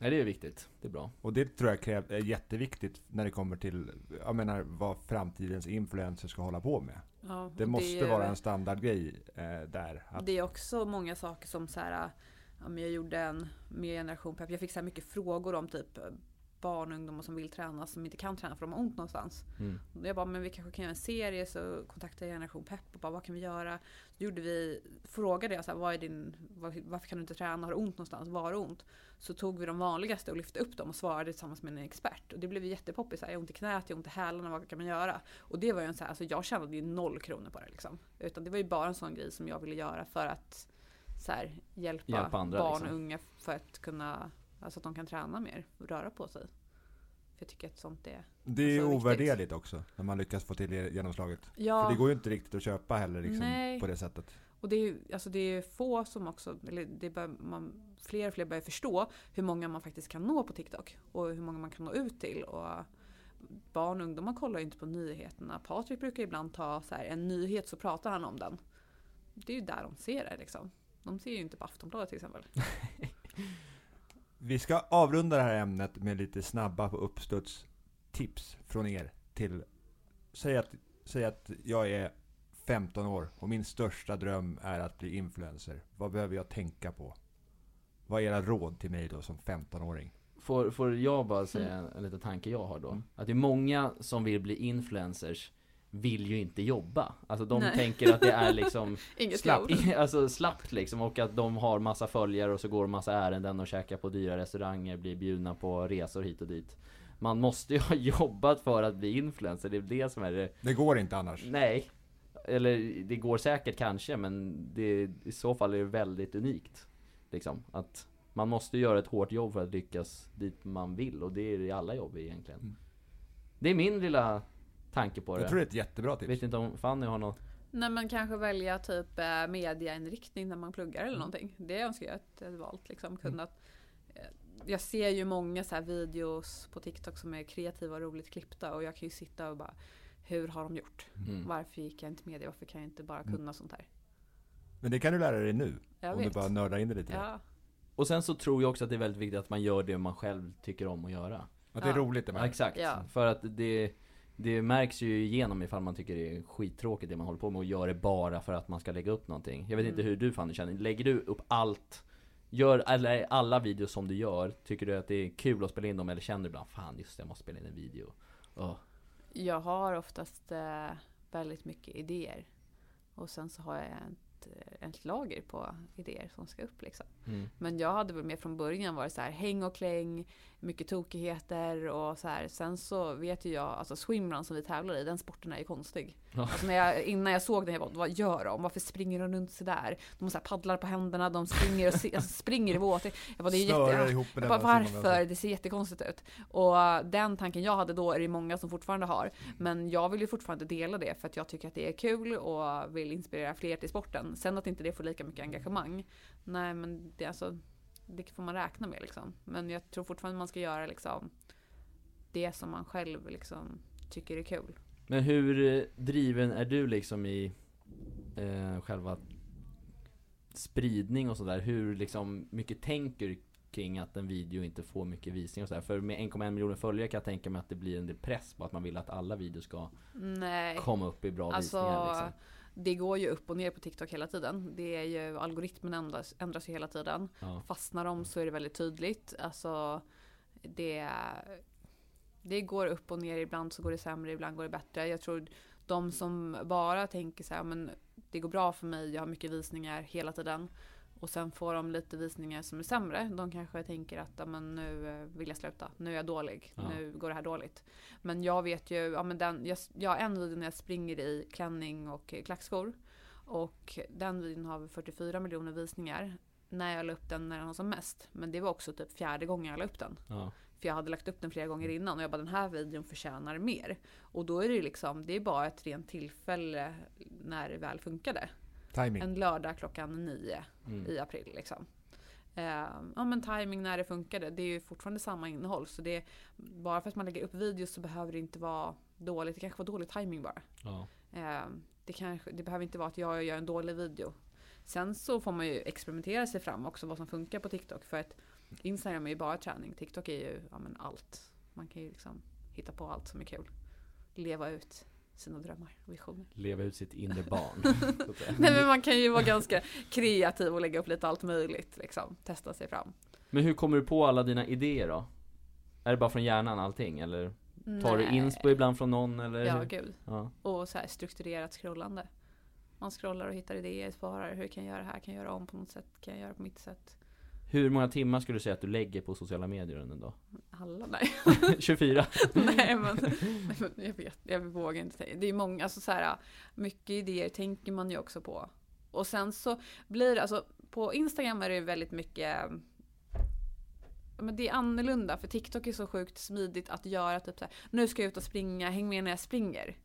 Nej det är viktigt, det är bra. Och det tror jag kräv, är jätteviktigt när det kommer till, jag menar vad framtidens influencers ska hålla på med. Ja, Det måste är- vara en standardgrej eh, där. Att, Det är också många saker som så här, ja, men jag gjorde en med generation pepp. Jag fick så här mycket frågor om typ barn och ungdomar som vill träna som inte kan träna för de har ont någonstans. Mm. Jag bara, men vi kanske kan göra en serie så kontaktade jag generation pepp och bara vad kan vi göra? Så gjorde vi, frågade jag så här, vad är din, var, varför kan du inte träna? Har du ont någonstans? Var har ont? Så tog vi de vanligaste och lyfte upp dem och svarade tillsammans med en expert. Och det blev jättepoppis. Jag har ont i knät, jag har ont i hälarna, vad kan man göra? Och det var ju en så här, alltså jag tjänade ju noll kronor på det liksom. Utan det var ju bara en sån grej som jag ville göra för att så här, hjälpa, Hjälpa andra, barn liksom. och unga för att kunna, alltså att de kan träna mer och röra på sig. För jag tycker att sånt är det är alltså, viktigt. ovärderligt också, när man lyckas få till det genomslaget. Ja, För det går ju inte riktigt att köpa heller liksom, på det sättet. och det är alltså det är få som också, eller det bör, man, fler och fler börjar förstå hur många man faktiskt kan nå på TikTok och hur många man kan nå ut till. Och barn och ungdomar kollar ju inte på nyheterna. Patrik brukar ibland ta så här, en nyhet så pratar han om den. Det är ju där de ser det liksom. De ser ju inte på Aftonbladet till exempel. <laughs> Vi ska avrunda det här ämnet med lite snabba på uppstuds tips från er till Säg att, säg att jag är 15 år och min största dröm är att bli influencer. Vad behöver jag tänka på? Vad är era råd till mig då som 15-åring? Får, får jag bara säga en, en liten tanke jag har då? Mm. Att det är många som vill bli influencers vill ju inte jobba. Alltså de Nej. tänker att det är liksom <laughs> Inget slapp, <laughs> alltså slappt liksom och att de har massa följare och så går massa ärenden och käkar på dyra restauranger, blir bjudna på resor hit och dit. Man måste ju <laughs> ha jobbat för att bli influencer, det är det som är det Det går inte annars. Nej Eller det går säkert kanske men det, i så fall är det väldigt unikt Liksom att Man måste göra ett hårt jobb för att lyckas dit man vill och det är det i alla jobb egentligen Mm. Det är min lilla tanke på det Jag tror det är ett jättebra tips. Vet inte om Fanny har något Nej men kanske välja typ eh, mediainriktning när man pluggar Mm. eller någonting. Det önskar jag att jag hade valt. Liksom, kunnat, eh, jag ser ju många så här videos på TikTok som är kreativa och roligt klippta och jag kan ju sitta och bara Hur har de gjort? mm. Varför gick jag inte media? Varför kan jag inte bara Mm. kunna sånt här? Men det kan du lära dig nu. Jag om vet. du bara nördar in dig lite. ja. Och sen så tror jag också att det är väldigt viktigt att man gör det man själv tycker om att göra Att det är Ja. roligt det Ja, med. exakt, Ja. för att det det märks ju igenom ifall man tycker det är skittråkigt det man håller på med och gör det bara för att man ska lägga upp någonting. Jag vet inte Mm. hur du Fanny känner, lägger du upp allt Gör eller alla videos som du gör, tycker du att det är kul att spela in dem eller känner du ibland Fan just det, jag måste spela in en video Åh. Jag har oftast eh, väldigt mycket idéer. Och sen så har jag ett, eh, ett lager på idéer som ska upp liksom. Mm. Men jag hade väl mer från början varit så här häng och kläng, mycket tokigheter och så här. Sen så vet ju jag, alltså swimrun som vi tävlar i, den sporten är ju konstig. Ja. Alltså när jag, innan jag såg den, jag bara, vad gör de? Varför springer de runt sådär? De så här paddlar på händerna, de springer, och se, alltså springer i våt. Jag bara, det är jätte, ihop jag bara, varför? Det ser jättekonstigt ut. Och den tanken jag hade då är det många som fortfarande har. Men jag vill ju fortfarande dela det för att jag tycker att det är kul och vill inspirera fler till sporten. Sen att inte det får lika mycket engagemang. Nej men det, alltså, det får man räkna med liksom. Men jag tror fortfarande man ska göra liksom det som man själv liksom tycker är kul. Men hur eh, driven är du liksom i eh, själva spridning och sådär? Hur liksom mycket tänker du kring att en video inte får mycket visning och sådär? För med 1,1 miljoner följare kan jag tänka mig att det blir en del press på att man vill att alla videos ska Nej. komma upp i bra Alltså, visningar liksom. Det går ju upp och ner på TikTok hela tiden. Det är ju, algoritmen ändras, ändras ju hela tiden. Ja. Fastnar de så är det väldigt tydligt. Alltså, det, det går upp och ner. Ibland så går det sämre, ibland går det bättre. Jag tror de som bara tänker så här, men det går bra för mig, jag har mycket visningar hela tiden. Och sen får de lite visningar som är sämre. De kanske tänker att ja, men nu eh, vill jag sluta. Nu är jag dålig. Ja. Nu går det här dåligt. Men jag vet ju, ja, men den, jag, jag har en video när jag springer i klänning och klackskor. Och den videon har 44 miljoner visningar. När jag la upp den när den har som mest. Men det var också typ fjärde gången jag la upp den. Ja. För jag hade lagt upp den flera gånger innan och jag bara den här videon förtjänar mer. Och då är det liksom, det är bara ett rent tillfälle när det väl funkade. Timing. En lördag klockan nio Mm. i april liksom. Eh, ja men timing när det funkade. Det är ju fortfarande samma innehåll. Så det, bara för att man lägger upp videos så behöver det inte vara dåligt. Det kanske var dålig timing bara. Ja. Eh, det, kanske, det behöver inte vara att jag gör en dålig video. Sen så får man ju experimentera sig fram också vad som funkar på TikTok. För att Instagram är ju bara träning. TikTok är ju ja, men allt. Man kan ju liksom hitta på allt som är kul. Leva ut sina drömmar och visioner. Leva ut sitt inre barn. <laughs> Nej men man kan ju vara ganska kreativ och lägga upp lite allt möjligt. Liksom. Testa sig fram. Men hur kommer du på alla dina idéer då? Är det bara från hjärnan allting eller? Tar du Nej. inspo ibland från någon eller? Ja, gud. ja. Och så här strukturerat scrollande. Man scrollar och hittar idéer, sparar. Hur kan jag göra det här? Kan jag göra om på något sätt? Kan jag göra på mitt sätt? Hur många timmar skulle du säga att du lägger på sociala medier under en dag? Alla? Nej. <laughs> 24? <laughs> nej, men, jag vet, jag vågar inte tänka. Det är många, alltså så här, mycket idéer tänker man ju också på. Och sen så blir det, alltså på Instagram är det väldigt mycket men det är annorlunda för TikTok är så sjukt smidigt att göra typ så här, nu ska jag ut och springa, häng med när jag springer.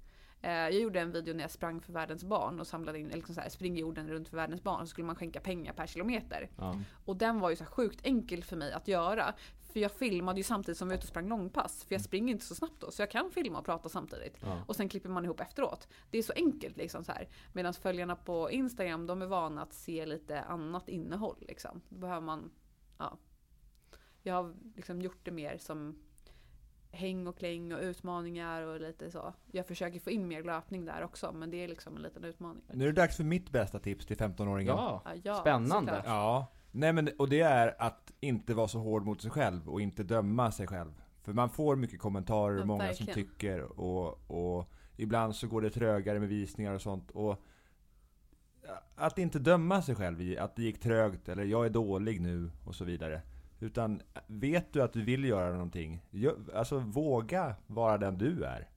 Eh, Jag gjorde en video när jag sprang för världens barn och samlade in, eller liksom så här, spring jorden runt för världens barn så skulle man skänka pengar per kilometer. Ja. Och den var ju så sjukt enkel för mig att göra. För jag filmade ju samtidigt som jag var ute och sprang långpass. För jag springer inte så snabbt då, så jag kan filma och prata samtidigt. ja. Och sen klipper man ihop efteråt. Det är så enkelt liksom så här. Medan följarna på Instagram, de är vana att se lite annat innehåll liksom. Då behöver man, ja. Jag har liksom gjort det mer som häng och kläng och utmaningar och lite så. Jag försöker få in mer löpning där också, men det är liksom en liten utmaning. Nu är det dags för mitt bästa tips till 15-åringen. ja. Ja, ja, Spännande. såklart. Ja. Nej men, och det är att inte vara så hård mot sig själv och inte döma sig själv. För man får mycket kommentarer Ja, och många som verkligen. tycker och, och Ibland så går det trögare med visningar och sånt. Och att inte döma sig själv i att det gick trögt eller jag är dålig nu och så vidare. Utan vet du att du vill göra någonting, alltså våga vara den du är.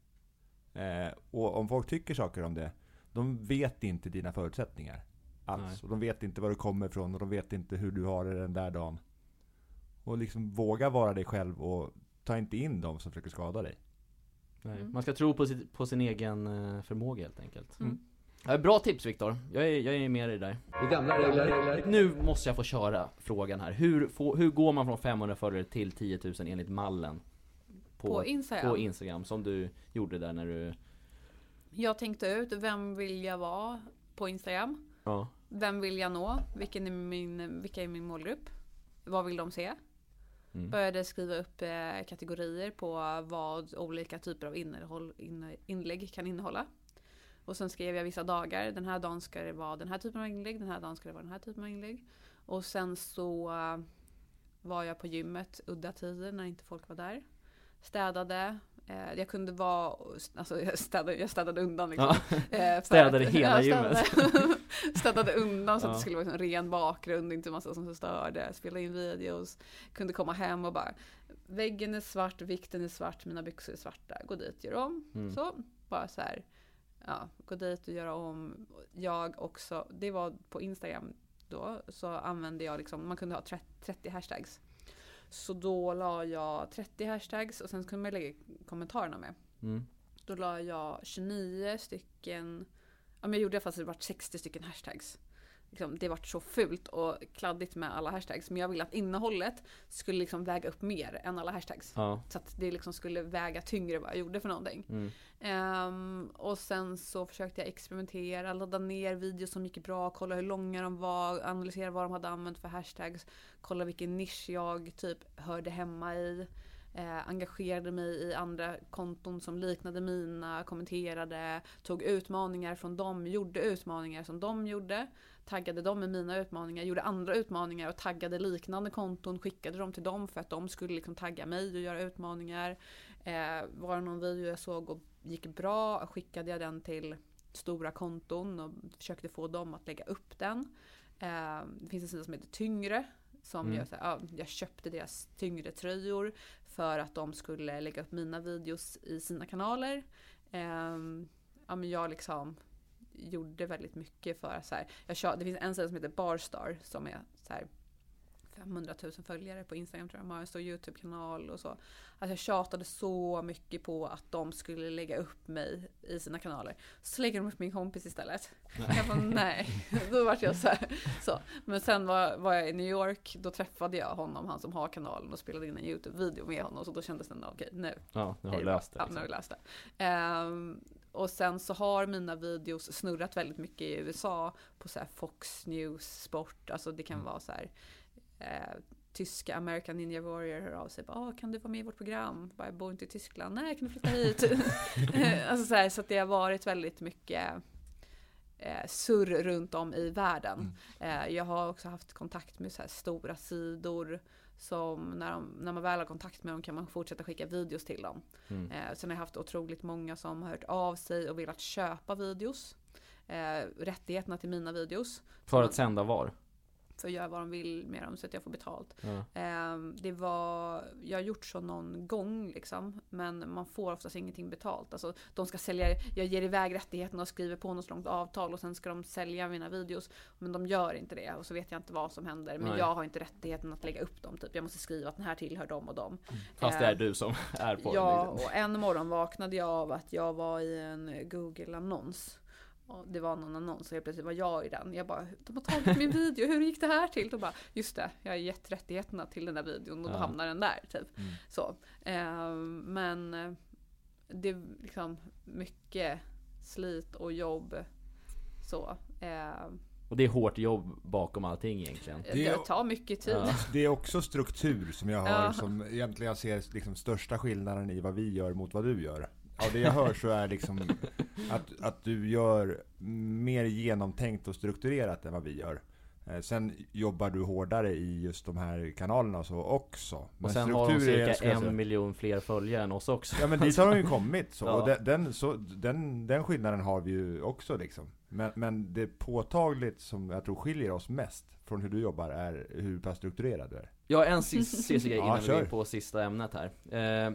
Eh, och om folk tycker saker om det, de vet inte dina förutsättningar. Alls. Och de vet inte var du kommer ifrån och de vet inte hur du har det den där dagen. Och liksom våga vara dig själv och ta inte in dem som försöker skada dig. Nej. Mm. Man ska tro på, sitt, på sin egen eh, förmåga helt enkelt. Mm. Ja, bra tips Viktor, jag är, jag är med dig där. Är gamla regler. Nu måste jag få köra frågan här. Hur, får, hur går man från 500 följare till 10 000 enligt mallen? På, Instagram. på Instagram, som du gjorde där när du... jag tänkte ut, vem vill jag vara på Instagram? Ja. Vem vill jag nå? Vilken är min, vilka är min målgrupp? Vad vill de se? Mm. Började skriva upp eh, kategorier på vad olika typer av innehåll, in, inlägg kan innehålla. Och sen skrev jag vissa dagar. Den här dagen ska det vara den här typen av inlägg. Den här dagen ska det vara den här typen av inlägg. Och sen så eh, var jag på gymmet udda tider när inte folk var där. Städade. Eh, jag kunde vara, alltså jag städade, jag städade undan liksom. Ja. Eh, Städade att- hela ja, städade, <laughs> städade undan så att det skulle vara en ren bakgrund, inte massa som störde. Spela in videos. Kunde komma hem och bara Väggen är svart, vikten är svart, mina byxor är svarta. Gå dit, gör om. Mm. Så, bara så här. Ja, gå dit och göra om. Jag också, det var på Instagram då, så använde jag liksom, man kunde ha 30, 30 hashtags. Så då la jag 30 hashtags och sen kunde man lägga kommentarerna med. Mm. Då la jag 29 stycken, ja men jag gjorde det fast det vart 60 stycken hashtags. Liksom, det vart så fult och kladdigt med alla hashtags. Men jag ville att innehållet skulle liksom väga upp mer än alla hashtags. Ja. Så att det liksom skulle väga tyngre vad jag gjorde för någonting. Mm. Ehm, och sen så försökte jag experimentera, ladda ner videos som gick bra, kolla hur långa de var, analysera vad de hade använt för hashtags, kolla vilken nisch jag typ hörde hemma i. Eh, engagerade mig i andra konton som liknade mina, kommenterade, tog utmaningar från dem, gjorde utmaningar som de gjorde, taggade dem med mina utmaningar, gjorde andra utmaningar och taggade liknande konton, skickade dem till dem för att de skulle liksom tagga mig och göra utmaningar. Eh, var det någon video jag såg och gick bra skickade jag den till stora konton och försökte få dem att lägga upp den. Eh, det finns en sida som heter Tyngre. Som Mm. gör så här, ja, jag köpte deras tyngre tröjor för att de skulle lägga upp mina videos i sina kanaler. Eh, ja, men jag liksom gjorde väldigt mycket för så här, jag kör, det finns en sida som heter Barstar som är så här 500 000 följare på Instagram tror jag. De har en stor YouTube-kanal och så. Alltså jag tjatade så mycket på att de skulle lägga upp mig i sina kanaler. Så lägger de upp min kompis istället. Jag bara nej. Då vart jag så, här, så. Men sen var, var jag i New York. Då träffade jag honom, han som har kanalen och spelade in en YouTube-video med honom. Så då kändes det okej nu Ja, nu har du löst det. Ja, nu har Liksom. vi löst det. Ehm, och sen så har mina videos snurrat väldigt mycket i USA på så Fox News, sport, alltså det kan Mm. vara så här eh, tyska American Ninja Warrior hör av sig. "Ah, kan du vara med i vårt program? Bara, jag bor inte i Tyskland. Nej, kan du flytta hit? <laughs> <laughs> alltså så, här, så att det har varit väldigt mycket eh, surr runt om i världen. Eh, jag har också haft kontakt med så här stora sidor som när, de, när man väl har kontakt med dem kan man fortsätta skicka videos till dem. Mm. Eh, sen har jag haft otroligt många som har hört av sig och velat köpa videos. Eh, rättigheterna till mina videos. För att sända var? För att göra vad de vill med dem så att jag får betalt. Ja. Eh, det var, jag har gjort så någon gång liksom. Men man får oftast ingenting betalt. Alltså, de ska sälja, jag ger iväg rättigheterna och skriver på något långt avtal och sen ska de sälja mina videos. Men de gör inte det och så vet jag inte vad som händer. Men Nej. jag har inte rättigheten att lägga upp dem. Typ. Jag måste skriva att den här tillhör dem och dem. Fast det är Eh, du som <laughs> är på Ja, liksom. och en morgon vaknade jag av att jag var i en Google-annons. Och det var någon annons och helt plötsligt var jag i den. Jag bara, de har tagit min video, hur gick det här till? De bara, just det, jag har gett rättigheterna till den där videon och då Ja. hamnar den där. Typ. Mm. Så. Eh, men eh, det är liksom mycket slit och jobb. Så. Eh, Och det är hårt jobb bakom allting egentligen. Det är- det tar mycket tid. Ja. Det är också struktur som jag har Ja. som egentligen jag ser liksom största skillnaden i vad vi gör mot vad du gör. Av det jag hör så är liksom att, att du gör mer genomtänkt och strukturerat än vad vi gör. Eh, Sen jobbar du hårdare i just de här kanalerna och så också. Och Men sen har de cirka jag säga- en miljon fler följare än oss också. Ja men dit har de ju kommit så. Ja. Och den, den, så den, den skillnaden har vi ju också liksom. Men, men det påtagligt som jag tror skiljer oss mest från hur du jobbar är hur pass strukturerad du är. Jag har en sista <laughs> grej Ja, innan vi kör. går på sista ämnet här. Eh,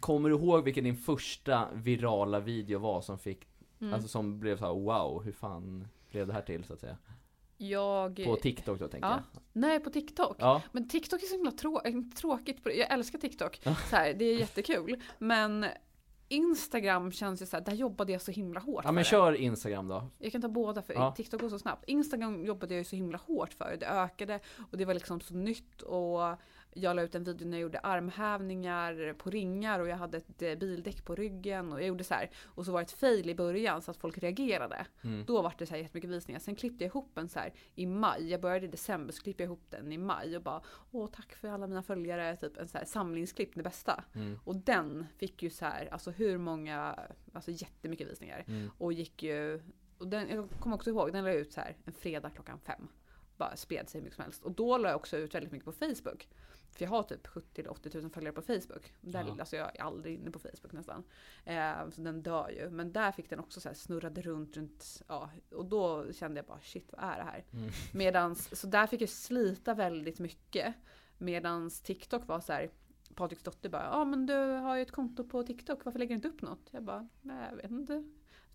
kommer du ihåg vilken din första virala video var som fick, Mm. alltså som blev så här: wow, hur fan blev det här till så att säga? jag... På TikTok då tänker Ja. Nej, på TikTok. jag. Ja, Men TikTok är så himla trå- inte tråkigt. på det. Jag älskar TikTok. Ja. Så här, det är jättekul. Men Instagram känns ju så här, där jobbade jag så himla hårt ja men för kör Instagram då. det. Jag kan ta båda för Ja. TikTok går så snabbt. Instagram jobbade jag ju så himla hårt för. Det ökade och det var liksom så nytt och jag la ut en video när jag gjorde armhävningar på ringar och jag hade ett eh, bildäck på ryggen och jag gjorde så här. Och så var det ett fail i början så att folk reagerade. Mm. Då var det så här jättemycket visningar. Sen klippte jag ihop en så här i maj. Jag började i december så klippte jag ihop den i maj och bara Åh tack för alla mina följare. Typ en så här samlingsklipp, det bästa. Mm. Och den fick ju så här, alltså hur många, alltså jättemycket visningar. Mm. Och gick ju, och den, jag kommer också ihåg, den la jag ut så här en fredag klockan fem. Bara spred sig hur mycket som helst. Och då la jag också ut väldigt mycket på Facebook. För jag har typ 70 eller 80 000 följare på Facebook. Där, Ja. Alltså jag är aldrig inne på Facebook nästan. Eh, så den dör ju. Men där fick den också så här snurrade runt, runt. Ja, och då kände jag bara shit vad är det här? Mm. <laughs> Medans, så där fick jag slita väldigt mycket. Medans TikTok var så här. Patriks dotter bara, ja men du har ju ett konto på TikTok, varför lägger du inte upp något? Jag bara, nej jag vet inte.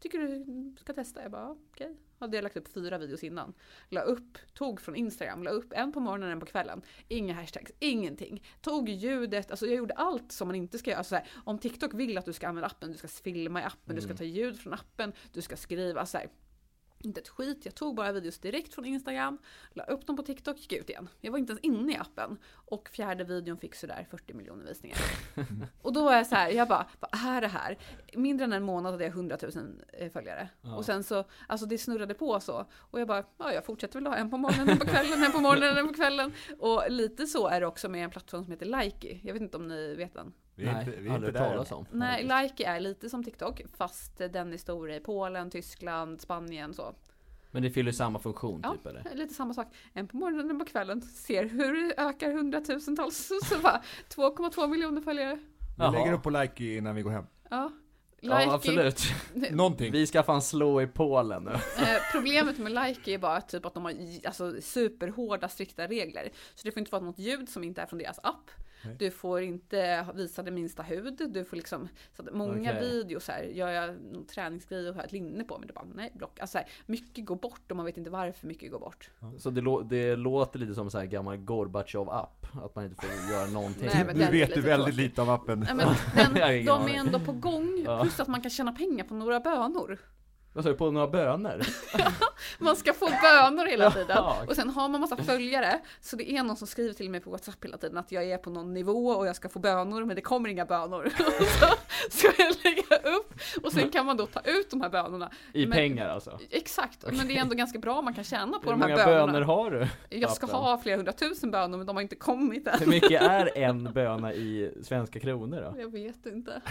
Tycker du ska testa? Jag bara, okej. Hade jag lagt upp fyra videos innan. La upp, tog från Instagram, la upp en på morgonen, en på kvällen. Inga hashtags, ingenting. Tog ljudet, alltså jag gjorde allt som man inte ska göra. Alltså så här, om TikTok vill att du ska använda appen, du ska filma i appen, du ska Mm. ta ljud från appen, du ska skriva så här. Inte ett skit, jag tog bara videos direkt från Instagram, la upp dem på TikTok, gick ut igen. Jag var inte ens inne i appen. Och fjärde videon fick sådär 40 miljoner visningar. <laughs> och då var jag så här, jag bara, vad är det här? Mindre än en månad hade jag 100 000 eh, följare. Ja. Och sen så, alltså det snurrade på så. Och jag bara, ja jag fortsätter väl ha en på morgonen, en på kvällen, en på morgonen, en på kvällen. Och lite så är det också med en plattform som heter Likey. Jag vet inte om ni vet den? Vi är Nej, inte, vi är inte där. talas om. Nej, Likey är lite som TikTok, fast den är stor i Polen, Tyskland, Spanien så. Men det fyller samma funktion Ja. typ eller? Lite samma sak. En på morgonen, en på kvällen. Ser hur det ökar hundratusentals. <laughs> Så bara 2,2 miljoner följare. Vi lägger upp på like innan vi går hem. Ja. Ja Likey- absolut. <laughs> Någonting. Vi ska fan slå i Polen nu. Eh, problemet med Likey är bara typ att de har alltså, superhårda, strikta regler. Så det får inte vara något ljud som inte är från deras app. Nej. Du får inte visa det minsta hud. Du får liksom, så att många Okej. videos här, gör jag någon träningsgrej och har ett linne på mig, då bara nej, block. Alltså här, mycket går bort och man vet inte varför mycket går bort. Så det, lå- det låter lite som så här gammal Gorbatjov-app, att man inte får göra någonting. Nej, men nu den är vet du väldigt lite om appen. Nej, men den, <laughs> ingen de är ändå på gång, plus att man kan tjäna pengar på några bönor. Vad sa du, på några bönor? <laughs> Man ska få bönor hela tiden. Och sen har man massa följare. Så det är någon som skriver till mig på WhatsApp hela tiden att jag är på någon nivå och jag ska få bönor men det kommer inga bönor. <laughs> Så ska jag lägga upp och sen kan man då ta ut de här bönorna. I Men- pengar alltså? Exakt, men det är ändå ganska bra man kan tjäna på Hur de här många bönorna. bönor har du? Jag ska appen? ha flera hundratusen bönor men de har inte kommit än. Hur mycket <laughs> är en böna i svenska kronor då? Jag vet inte.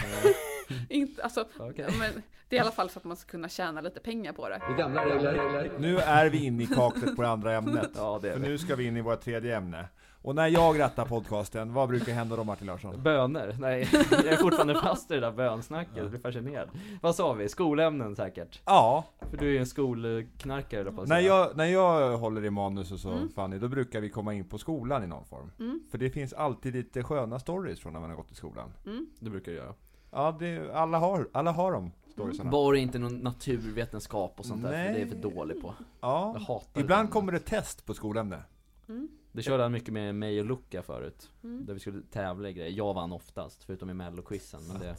Inte alltså, Okej. men det är i alla fall så att man ska kunna tjäna lite pengar på det. Gamla regler. Nu är vi inne i kaklet på det andra ämnet. Ja det är För det. nu ska vi in i vårt tredje ämne. Och när jag rattar podcasten, vad brukar hända då Martin Larsson? Bönor? Nej, jag är fortfarande fast i det där bönsnacket, jag blir fascinerad. Vad sa vi? Skolämnen säkert? Ja, För du är ju en skolknarkare på när jag, när jag håller i manus och så Mm. Fanny, då brukar vi komma in på skolan i någon form. Mm. För det finns alltid lite sköna stories från när man har gått i skolan. Mm. Det brukar jag göra. Ja, det, alla, har, alla har de storiesarna. Bara inte någon naturvetenskap och sånt där, för det är för dålig på. Jag Ja, hatar ibland det. kommer det test på skolämne. Mm. Det körde han mycket med mig och Luca förut. Mm. Där vi skulle tävla i grejer. Jag vann oftast, förutom i melloquizen. Men det...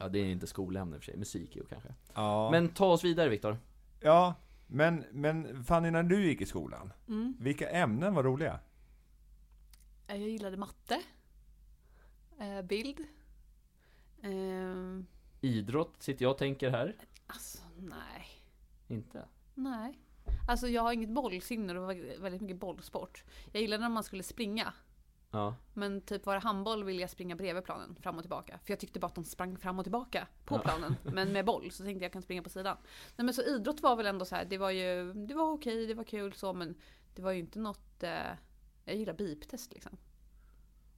Ja, det är inte skolämne i och för sig. Musik ju kanske. Ja, Men ta oss vidare Viktor. ja men, men Fanny, när du gick i skolan, Mm. vilka ämnen var roliga? Jag gillade matte. Eh, bild. Idrott sitter jag och tänker här. alltså, nej. Inte? Nej. Alltså jag har inget bollsinne och det var väldigt mycket bollsport. Jag gillade när man skulle springa. Ja. Men typ var det handboll ville jag springa bredvid planen, fram och tillbaka. För jag tyckte bara att de sprang fram och tillbaka på Ja. planen. <laughs> Men med boll, så tänkte jag kan springa på sidan. Nej men så idrott var väl ändå så här, det var ju, det var okej, det var kul så men det var ju inte något, eh, jag gillar biptest liksom.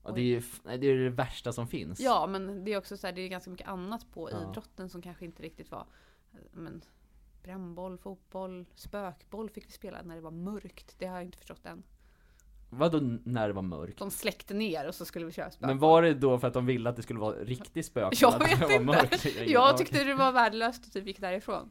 Ja, det, är ju, nej, det är det värsta som finns. Ja, men det är också så här, det är ganska mycket annat på Ja. idrotten som kanske inte riktigt var, eh, men brännboll, fotboll, spökboll fick vi spela när det var mörkt. Det har jag inte förstått än. Vadå när det var mörkt? De släckte ner och så skulle vi köra spökboll. Men var det då för att de ville att det skulle vara riktig spökboll? Jag att det vet var inte. mörkt? Jag tyckte det var värdelöst och typ gick därifrån.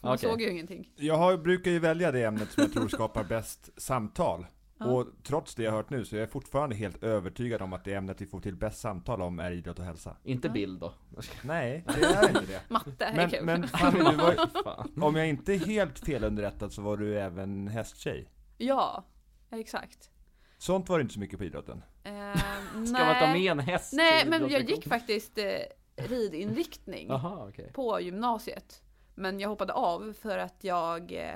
Man Okej. såg ju ingenting. Jag har, brukar ju välja det ämnet som jag tror skapar bäst samtal. Ja. Och trots det jag har hört nu så är jag fortfarande helt övertygad om att det ämnet vi får till bäst samtal om är idrott och hälsa. Inte bild då? Nej, det är inte det. <laughs> Matte är Men, kul. men Fanny, du var, <laughs> Fan. om jag inte är helt felunderrättad så var du även hästtjej. Ja, exakt. Sånt var det inte så mycket på idrotten. Eh, <laughs> Ska man ta med en häst? Nej, men jag gick faktiskt eh, ridinriktning Jaha, okej. på gymnasiet. Men jag hoppade av för att jag eh,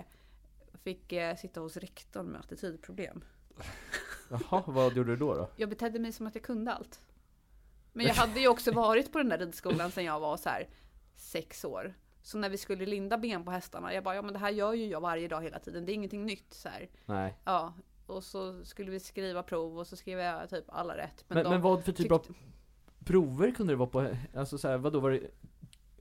fick eh, sitta hos rektorn med attitydproblem. Jaha, vad gjorde du då? då? Jag betedde mig som att jag kunde allt. Men jag hade ju också varit på den där ridskolan sedan jag var så här sex år. Så när vi skulle linda ben på hästarna, jag bara, ja men det här gör ju jag varje dag hela tiden, det är ingenting nytt så här. Nej. Ja, och så skulle vi skriva prov och så skrev jag typ alla rätt. Men, de men vad för typ av prover kunde det vara på? Alltså så här, vadå var det?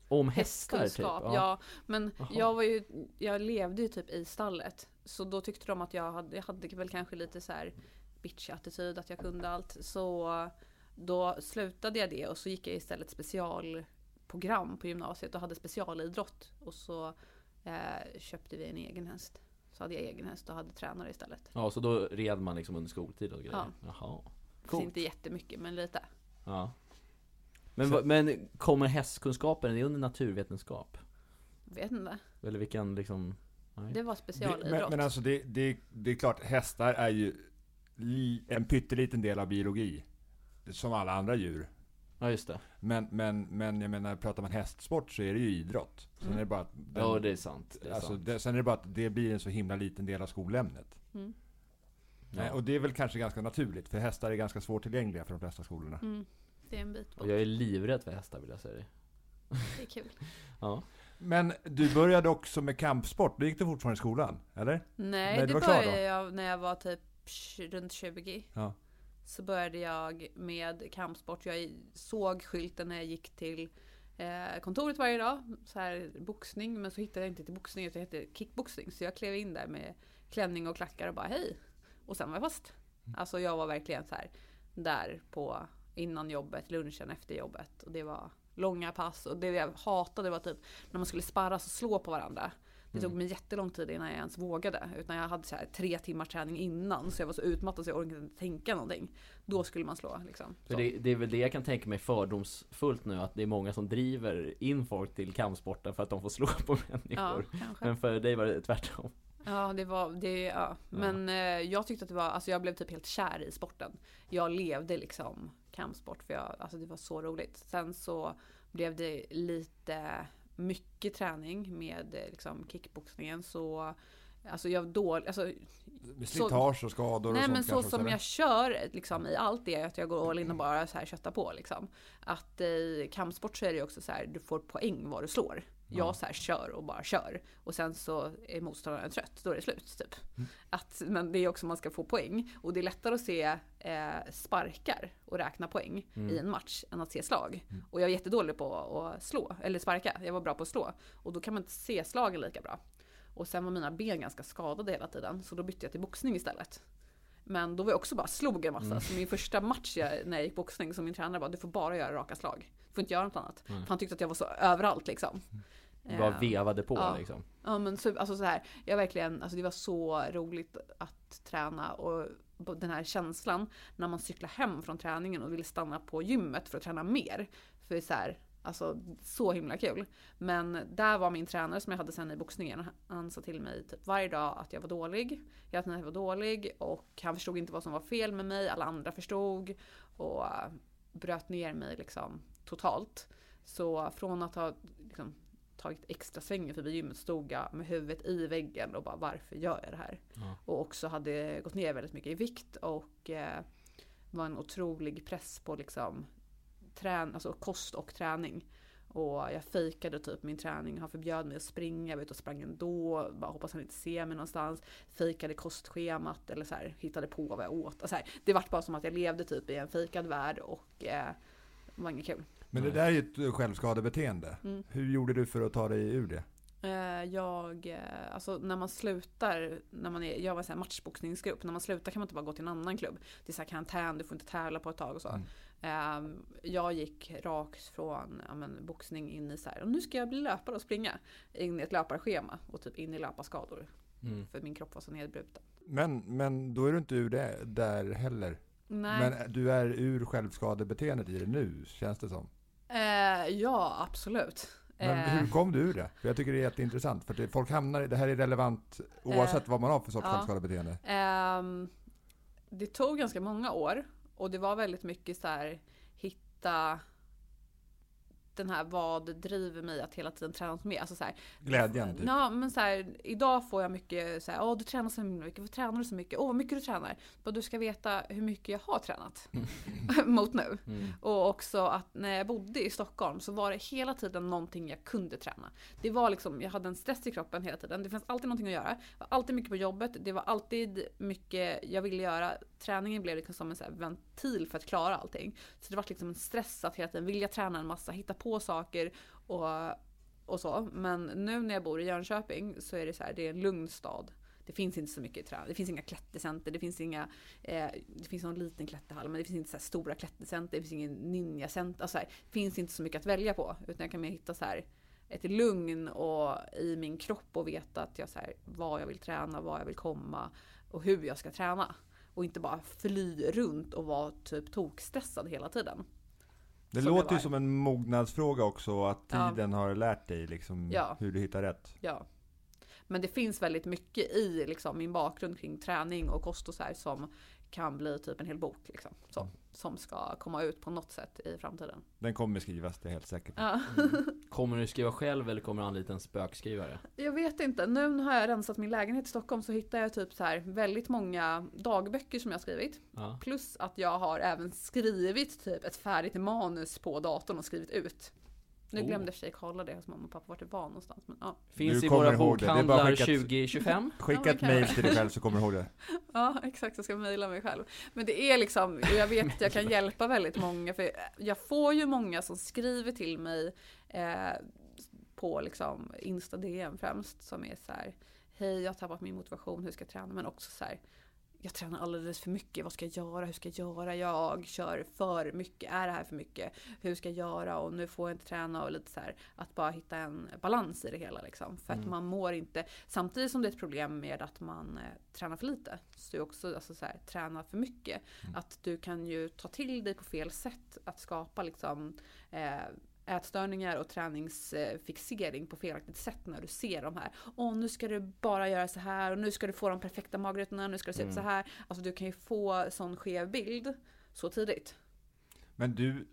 Om hästar typ? Hästkunskap, ja. Men Jaha. jag var ju, jag levde ju typ i stallet. Så då tyckte de att jag hade, jag hade väl kanske lite så här bitchig attityd, att jag kunde allt. Så då slutade jag det och så gick jag istället specialprogram på gymnasiet och hade specialidrott. Och så eh, köpte vi en egen häst. Så hade jag egen häst och hade tränare istället. Ja, så då red man liksom under skoltid och grejer? Ja. Jaha. Coolt. inte jättemycket men lite. Ja. Men, Så- men kommer hästkunskapen, är det under naturvetenskap? Vet inte. Eller vilken liksom? Nej. Det var Det, specialidrott. men, men alltså det, det, det är klart, hästar är ju li, en pytteliten del av biologi. Som alla andra djur. Ja just det. Men, men, men jag menar, pratar man hästsport så är det ju idrott. Sen Mm. är det bara att den, Ja det är sant. Det är alltså, sant. det, sen är det bara att det blir en så himla liten del av skolämnet. Mm. Ja. Eh, Och det är väl kanske ganska naturligt, för hästar är ganska svårtillgängliga för de flesta skolorna. Mm. Det är en bit bort. Och jag är livrädd för hästar vill jag säga det. Det är kul. <laughs> Ja. Men du började också med kampsport, då gick du fortfarande i skolan? Eller? Nej, Nej, det var klar då? började jag när jag var typ runt 20. Ja. Så började jag med kampsport. Jag såg skylten när jag gick till eh, kontoret varje dag. Så här boxning, men så hittade jag inte till boxning utan det hette kickboxning. Så jag klev in där med klänning och klackar och bara hej. Och sen var jag fast. Mm. Alltså jag var verkligen så här där på innan jobbet, lunchen efter jobbet. Och det var långa pass. Och det jag hatade var typ när man skulle sparras och slå på varandra. Det tog Mm. mig jättelång tid innan jag ens vågade. Utan jag hade så här tre timmars träning innan. Så jag var så utmattad så jag orkade inte tänka någonting. Då skulle man slå liksom. Det, det är väl det jag kan tänka mig fördomsfullt nu, att det är många som driver in folk till kampsporten för att de får slå på <laughs> Ja, människor. kanske. Men för dig var det tvärtom. Ja, det var det. Ja. Men eh, jag tyckte att det var, alltså jag blev typ helt kär i sporten. Jag levde liksom kampsport för jag, alltså det var så roligt. Sen så blev det lite mycket träning med eh, liksom kickboxningen så Alltså jag dålig, alltså Med slitage och skador och Nej sånt men så som jag kör liksom i allt det att jag går all in och bara så här köttar på liksom. Att i kampsport så är det ju också så här, du får poäng vad du slår. Ja. Jag så här kör och bara kör. Och sen så är motståndaren trött, då är det slut typ. Mm. Att, men det är också man ska få poäng. Och det är lättare att se eh, sparkar och räkna poäng Mm. i en match än att se slag. Mm. Och jag var jättedålig på att slå, eller sparka. Jag var bra på att slå. Och då kan man inte se slagen lika bra. Och sen var mina ben ganska skadade hela tiden, så då bytte jag till boxning istället. Men då var jag också bara slog en massa. Mm. Så min första match jag, när jag gick boxning, som min tränare bara, du får bara göra raka slag. Får inte göra något annat. Mm. För han tyckte att jag var så överallt liksom. Du bara Eh, vevade på ja. liksom. Ja men så, alltså så här, jag verkligen, alltså det var så roligt att träna och den här känslan när man cyklar hem från träningen och vill stanna på gymmet för att träna mer. För så här, alltså så himla kul. Men där var min tränare som jag hade sen i boxningen, han sa till mig typ varje dag att jag var dålig. Jag att jag var dålig och han förstod inte vad som var fel med mig, alla andra förstod. Och äh, bröt ner mig liksom totalt. Så från att ha liksom, tagit extra svängen förbi gymmet stod jag med huvudet i väggen och bara varför gör jag det här? Ja. Och också hade gått ner väldigt mycket i vikt och eh, var en otrolig press på liksom trän, alltså kost och träning. Och jag fejkade typ min träning, han förbjöd mig att springa, jag var ute och sprang ändå, bara hoppas han inte ser mig någonstans. Fejkade kostschemat eller så här, hittade på vad jag åt. Och så här, det vart bara som att jag levde typ i en fejkad värld och eh, var inget kul. Men det där är ju ett självskadebeteende. Mm. Hur gjorde du för att ta dig ur det? Eh, Jag, eh, alltså när man slutar, när man är, jag var en matchboxningsgrupp, när man slutar kan man inte bara gå till en annan klubb. Det är så här karantän, du får inte tävla på ett tag och så. Mm. Eh, Jag gick rakt från ja, men, boxning in i så här, och nu ska jag bli löpare och springa. In i ett löparschema och typ in i löparskador. Mm. För min kropp var så nedbruten. Men, men då är du inte ur det där heller. Nej. Men du är ur självskadebeteendet i det nu, känns det som. Eh, ja, absolut. Men Eh, hur kom du ur det? För jag tycker det är jätteintressant. För det, folk hamnar i, det här är relevant oavsett vad man har för sorts ja. självskadebeteende. Ehm, det tog ganska många år och det var väldigt mycket så här hitta den här vad driver mig att hela tiden träna mer. Alltså så här, Glädjen typ. Ja, men så här, idag får jag mycket så här, åh du tränar så mycket, varför tränar du så mycket? Åh vad mycket du tränar. Bara du ska veta hur mycket jag har tränat. <laughs> mot nu. Mm. Och också att när jag bodde i Stockholm så var det hela tiden någonting jag kunde träna. Det var liksom, jag hade en stress i kroppen hela tiden. Det fanns alltid någonting att göra. Det var alltid mycket på jobbet. Det var alltid mycket jag ville göra. Träningen blev liksom som en så ventil för att klara allting. Så det var liksom en stress att hela tiden vilja träna en massa, hitta på saker och, och så. Men nu när jag bor i Jönköping så är det så här, det är en lugn stad. Det finns inte så mycket träning. Det finns inga klättercenter. Det finns inga... Eh, det finns någon liten klätterhall men det finns inte så här stora klättercenter. Det finns ingen ninjacenter. Alltså här, det finns inte så mycket att välja på. Utan jag kan mer hitta så här ett lugn och i min kropp och veta att jag så här, vad jag vill träna, vad jag vill komma och hur jag ska träna. Och inte bara fly runt och vara typ tokstressad hela tiden. Det som låter det ju som en mognadsfråga också, att Ja. tiden har lärt dig liksom Ja. hur du hittar rätt. Ja. Men det finns väldigt mycket i liksom, min bakgrund kring träning och kost och så här som kan bli typ en hel bok. Liksom, så, som ska komma ut på något sätt i framtiden. Den kommer skrivas, det är jag helt säker på. Ja. <laughs> Kommer du skriva själv eller kommer du anlita en spökskrivare? Jag vet inte. Nu har jag rensat min lägenhet i Stockholm så hittar jag typ så här väldigt många dagböcker som jag har skrivit. Ja. Plus att jag har även skrivit typ ett färdigt manus på datorn och skrivit ut. Nu Oh. glömde jag kolla det hos mamma och pappa vart det var någonstans. Men, ja. Finns Du i våra bokhandlar skickat- 2025. <laughs> Skicka Ja, ett kan- till dig själv så kommer du ihåg det. <laughs> Ja, exakt. Jag ska mejla mig själv. Men det är liksom, och jag vet att jag kan hjälpa väldigt många. För jag får ju många som skriver till mig eh, på liksom Insta DM främst. Som är så här, hej jag har tappat min motivation, hur ska jag träna? Men också så här, jag tränar alldeles för mycket, vad ska jag göra, hur ska jag göra? Jag kör för mycket, är det här för mycket? Hur ska jag göra? Och nu får jag inte träna och lite så här, att bara hitta en balans i det hela liksom. För att Mm. man mår inte, samtidigt som det är ett problem med att man eh, tränar för lite, så är det också alltså, så här, träna för mycket. Mm. Att du kan ju ta till dig på fel sätt att skapa liksom eh, ätstörningar och träningsfixering på felaktigt sätt när du ser de här. Åh, nu ska du bara göra så här och nu ska du få de perfekta magrutorna, nu ska du se ut så Mm. här. Alltså du kan ju få sån skev bild så tidigt. Men du,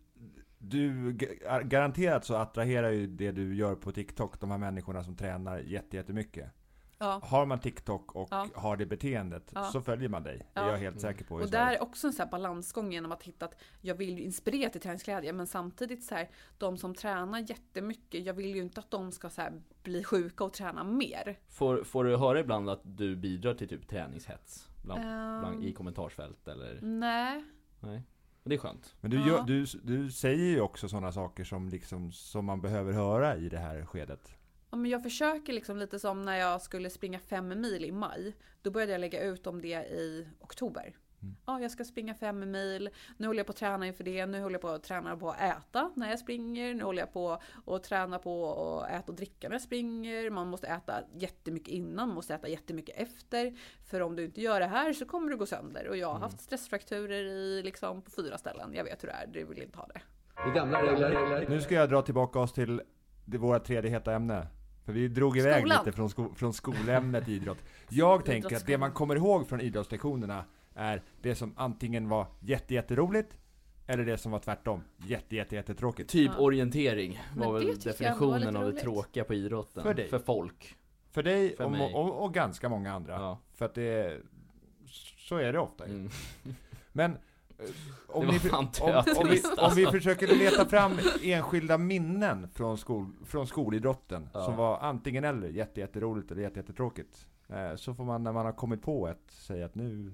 du ga- garanterat så attraherar ju det du gör på TikTok de här människorna som tränar jätte- jättemycket. Ja. Har man TikTok och Ja. har det beteendet Ja. så följer man dig. Det är Ja. jag helt säker på. Och där är också en så här balansgång genom att hitta att jag vill ju inspirera till träningsglädje men samtidigt så här de som tränar jättemycket, jag vill ju inte att de ska så här bli sjuka och träna mer. Får, får du höra ibland att du bidrar till typ träningshets? Bland, bland, I kommentarsfält eller? nej. Nej. Men det är skönt. Men du, Ja. gör, du, du säger ju också sådana saker som, liksom, som man behöver höra i det här skedet. Ja, men jag försöker liksom lite som när jag skulle springa fem mil i maj. Då började jag lägga ut om det i oktober. Mm. Ja, jag ska springa fem mil. Nu håller jag på att träna inför det. Nu håller jag på att träna på att äta när jag springer. Nu håller jag på att träna på att äta och dricka när jag springer. Man måste äta jättemycket innan, man måste äta jättemycket efter. För om du inte gör det här så kommer du gå sönder. Och jag har haft stressfrakturer i liksom på fyra ställen. Jag vet hur det är, du vill inte ha det. Det gamla regler. Nu ska jag dra tillbaka oss till det, våra tredje heta ämne. För vi drog iväg Skolan. lite från, sko, från skolämnet idrott. Jag <laughs> tänker att det man kommer ihåg från idrottslektionerna är det som antingen var jätte, jätteroligt eller det som var tvärtom. Jätte, jätte, jättetråkigt. Typ Ja. orientering var väl var definitionen av det tråkiga på idrotten. För dig. För folk. För dig För och, och, och ganska många andra. Ja. För att det, så är det ofta. Mm. Men Om, ni, om, om, vi, om vi alltså. försöker leta fram enskilda minnen från, skol, från skolidrotten Ja. som var antingen eller, jätte, jätteroligt eller jätte, jättetråkigt. Eh, så får man när man har kommit på ett säga att nu...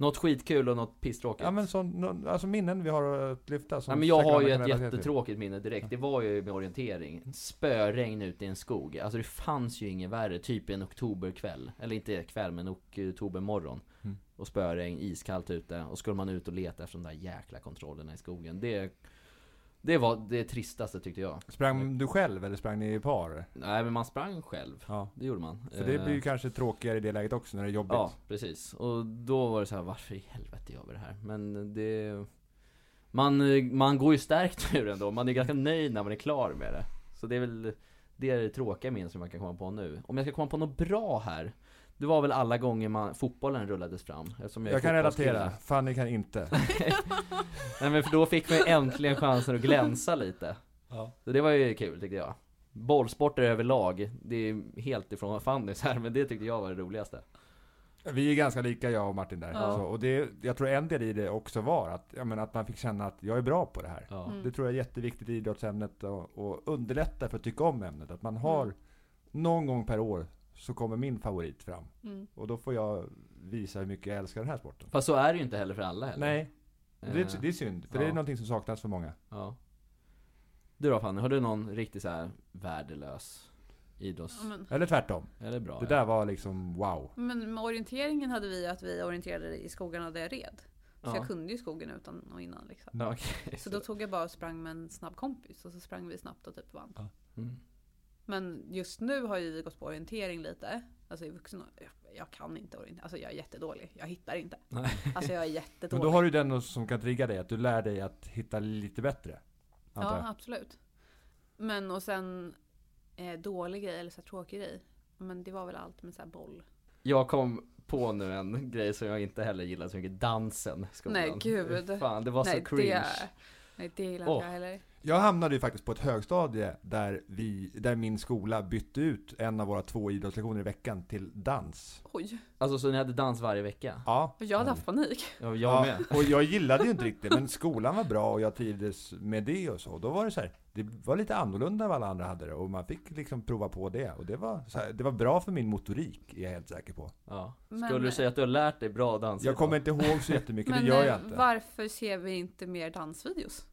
Något skitkul och något pisstråkigt. Ja men nå- alltså minnen vi har att lyfta som Nej, men jag har ju ett jättetråkigt minne direkt. Det var ju med orientering. Spöregn ute i en skog. Alltså det fanns ju inget värre. Typ en oktoberkväll. Eller inte kväll, men oktobermorgon. Mm. Och spöregn, iskallt ute. Och skulle man ut och leta efter de där jäkla kontrollerna i skogen. Det, det var det tristaste tyckte jag. Sprang du själv eller sprang ni i par? Nej men man sprang själv. Ja. Det gjorde man. För det Eh, blir ju kanske tråkigare i det läget också när det är jobbigt. Ja, precis. Och då var det så här, varför i helvete gör vi det här? Men det... Man, man går ju stärkt ur ändå, man är ganska nöjd när man är klar med det. Så det är väl det, är det tråkiga minnet som man kan komma på nu. Om jag ska komma på något bra här. Det var väl alla gånger man, fotbollen rullades fram. Eftersom jag, Jag kan relatera, Fanny kan inte. <laughs> Nej men för då fick man äntligen chansen att glänsa lite. Så det var ju kul tyckte jag. Bollsporter överlag, det är helt ifrån Fannys här, men det tyckte jag var det roligaste. Vi är ganska lika jag och Martin där. Ja. Så, och det, jag tror en del i det också var att, jag menar, att man fick känna att jag är bra på det här. Ja. Mm. Det tror jag är jätteviktigt i idrottsämnet och, och underlätta för att tycka om ämnet. Att man har Mm. någon gång per år så kommer min favorit fram. Mm. Och då får jag visa hur mycket jag älskar den här sporten. Fast så är det ju inte heller för alla heller. Nej, det, Eh, är- det är synd. För det är ja. någonting som saknas för många. Ja. Du då Fanny, har du någon riktigt så här värdelös idrotts... Ja, men, Eller tvärtom. Eller bra? Det ja. där var liksom wow. men med orienteringen hade vi att vi orienterade i skogarna där jag red. Så Ja. jag kunde ju skogen utan och innan liksom. Ja, okej. Så då tog jag bara och sprang med en snabb kompis och så sprang vi snabbt och typ vann. Mm. Men just nu har ju vi gått på orientering lite. Alltså i vuxen jag, jag kan inte orientera. Alltså jag är jättedålig. Jag hittar inte. Nej. Alltså jag är <laughs> Men jättedålig. då har du den som kan trigga dig, att du lär dig att hitta lite bättre. Antar Ja, jag. absolut. Men och sen eh, dålig grej eller så här tråkig grej. Men det var väl allt med så här boll. Jag kom på nu en grej som jag inte heller gillar så mycket, dansen i skolan. Nej, gud. Fan, det var nej, så cringe. Det, nej, det gillar inte jag heller. Jag hamnade ju faktiskt på ett högstadie där, vi, där min skola bytte ut en av våra två idrottslektioner i veckan till dans. Oj, Alltså så ni hade dans varje vecka? Ja. jag hade haft panik. Ja, jag ja, med. och jag gillade ju inte riktigt, men skolan var bra och jag trivdes med det och så. Då var det så här, det var lite annorlunda än vad alla andra hade det och man fick liksom prova på det. Och det var, så här, det var bra för min motorik, är jag helt säker på. Ja. Men- Skulle du säga att du har lärt dig bra dans Jag idag? kommer inte ihåg så jättemycket, Men det gör eh, jag inte. varför ser vi inte mer dansvideos?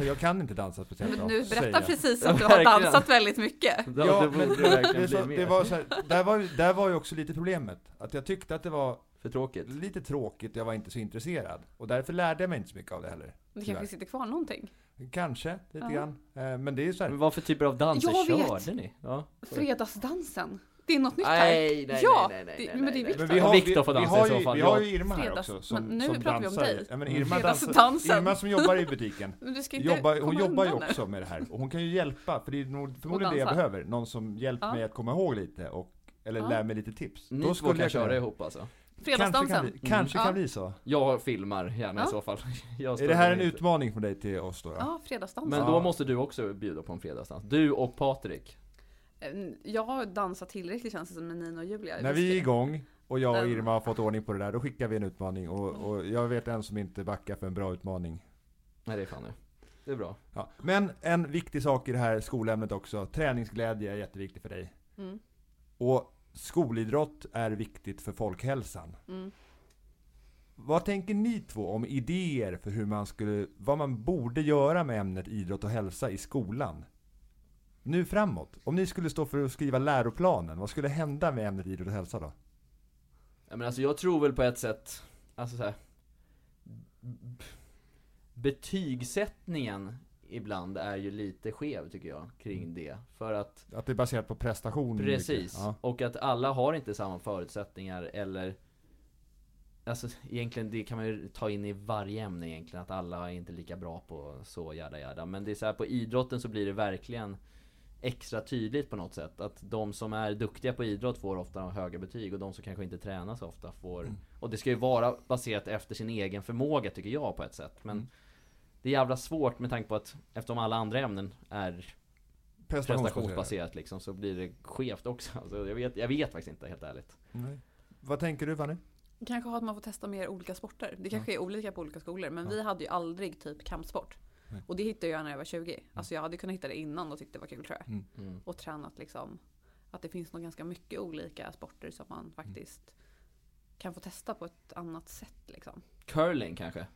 För jag kan inte dansa speciellt Men bra. du säger berättar precis att du <laughs> har dansat väldigt mycket. Ja, det men så, det var så här, där, var, ju- där var ju också lite problemet. Att jag tyckte att det var För tråkigt. lite tråkigt, jag var inte så intresserad. Och därför lärde jag mig inte så mycket av det heller. Det kanske sitter kvar någonting. Kanske, lite Ja. grann. Eh, Men det är så här, Men vad för typer av danser Jag vet. körde ni? Ja. Fredagsdansen. Det är något nytt här. Nej, nej, Ja, nej, nej, det- nej, men det är nej, Viktor. nej. Men vi har, Viktor vi, vi har i så ju, fall. vi har Jag- ju Irma här också som, men nu som pratar vi om dansar. dig. Ja, men Irma, dansar, Fredagsdansen. Irma som jobbar i butiken. <laughs> Men du ska inte Jobbar, hon jobbar ju också med det här. Och hon kan ju hjälpa, för det är nog förmodligen det jag behöver. Någon som hjälper Ja. mig att komma ihåg lite och eller Ja. lär mig lite tips. Ni två kan köra ihop alltså? Kanske kan Fredagsdansen. bli, kanske Mm. kan Ja. bli så. Jag filmar gärna Ja. i så fall. <laughs> Jag Är det här en inte. utmaning från dig till oss då? då? Ja, fredagsdansen. Men Ja. då måste du också bjuda på en fredagsdans. Du och Patrik. Eh, Jag har dansat tillräckligt känns det som med Nina och Julia. När vi är igång och jag och Irma har fått ordning på det där, då skickar vi en utmaning. Och, och jag vet en som inte backar för en bra utmaning. Nej det är fan nu. Det är bra. Ja. Men en viktig sak i det här skolämnet också, träningsglädje är jätteviktigt för dig. Mm, Och skolidrott är viktigt för folkhälsan. mm. Vad tänker ni två om idéer för hur man skulle, vad man borde göra med ämnet idrott och hälsa i skolan? Nu framåt. Om ni skulle stå för att skriva läroplanen, vad skulle hända med ämnet idrott och hälsa då? Ja, men alltså jag tror väl på ett sätt, alltså så här, b- Betygssättningen ibland är ju lite skev tycker jag, kring det. För att Att det är baserat på prestation? Precis, Ja. och att alla har inte samma förutsättningar eller Alltså egentligen, det kan man ju ta in i varje ämne egentligen, att alla är inte lika bra på så jada jada Men det är så här, på idrotten så blir det verkligen extra tydligt på något sätt Att de som är duktiga på idrott får ofta höga betyg och de som kanske inte tränar så ofta får Mm. Och det ska ju vara baserat efter sin egen förmåga tycker jag på ett sätt Men Mm. det är jävla svårt med tanke på att eftersom alla andra ämnen är prestationsbaserat liksom så blir det skevt också. Alltså, jag, vet, jag vet faktiskt inte helt ärligt. Nej. Vad tänker du Fanny? Kanske att man får testa mer olika sporter. Det kanske är olika på olika skolor. Men Ja. vi hade ju aldrig typ kampsport. Nej. Och det hittade jag när jag var 20. Alltså jag hade kunnat hitta det innan och tyckte det var kul tror jag. Mm. Och tränat liksom. Att det finns nog ganska mycket olika sporter som man faktiskt kan få testa på ett annat sätt liksom. Curling kanske?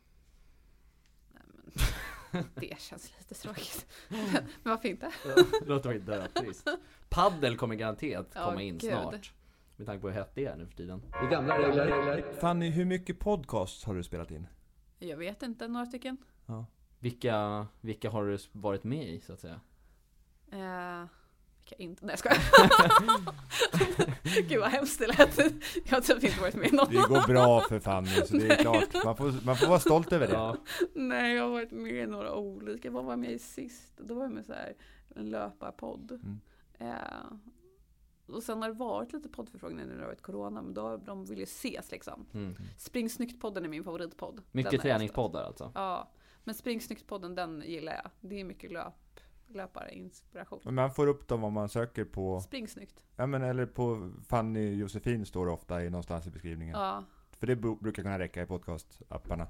Nej, men det <laughs> känns lite tråkigt. <laughs> men varför inte? <laughs> Låter faktiskt dötrist. Paddel kommer garanterat komma in gud. snart. Med tanke på hur hett det är nu för tiden. Det gamla regler. Fanny, hur mycket podcast har du spelat in? Jag vet inte, några stycken. Ja. Vilka, vilka har du varit med i så att säga? Eh, vilka inte, nej jag skojar. <laughs> Gud vad hemskt det lät. Jag har typ inte varit med i någon. Det går bra för Fanny, så det är klart. Man får, man får vara stolt över det. Ja, Nej, jag har varit med i några olika. Vad var jag med i sist? Då var jag med så här, en löparpodd. Mm. Eh, och sen har det varit lite poddförfrågningar när det har varit corona, men då, de vill ju ses liksom. mm. Spring snyggt-podden är min favoritpodd. Mycket träningspoddar alltså. Ja, men Spring snyggt-podden den gillar jag. Det är mycket löp, löparinspiration. Men man får upp dem om man söker på, Spring snyggt. ja men eller på Fanny Josefin står det ofta i någonstans i beskrivningen. Ja. För det bru- brukar kunna räcka i podcastapparna.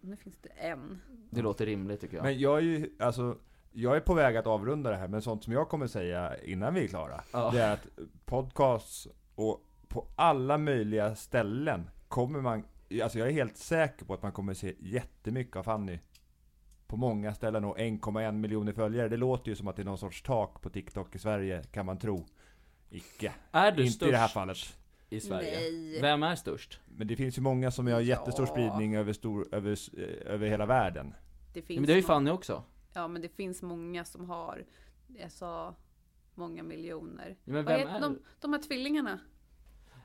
Nu finns det en. Det låter rimligt tycker jag. Men jag är ju, alltså, jag är på väg att avrunda det här, men sånt som jag kommer säga innan vi är klara, Ja. det är att podcasts och på alla möjliga ställen kommer man, alltså jag är helt säker på att man kommer se jättemycket av Fanny. På många ställen och 1,1 miljoner följare. Det låter ju som att det är någon sorts tak på TikTok i Sverige, kan man tro. Icke. är du Inte störst i det här fallet. i Sverige? Nej. Vem är störst? Men det finns ju många som har jättestor Ja. spridning över, stor, över, eh, över hela världen. Det Ja, finns men det är ju Fanny också. Ja, men det finns många som har, jag sa många miljoner. Men Vad vem heter är de, de här tvillingarna?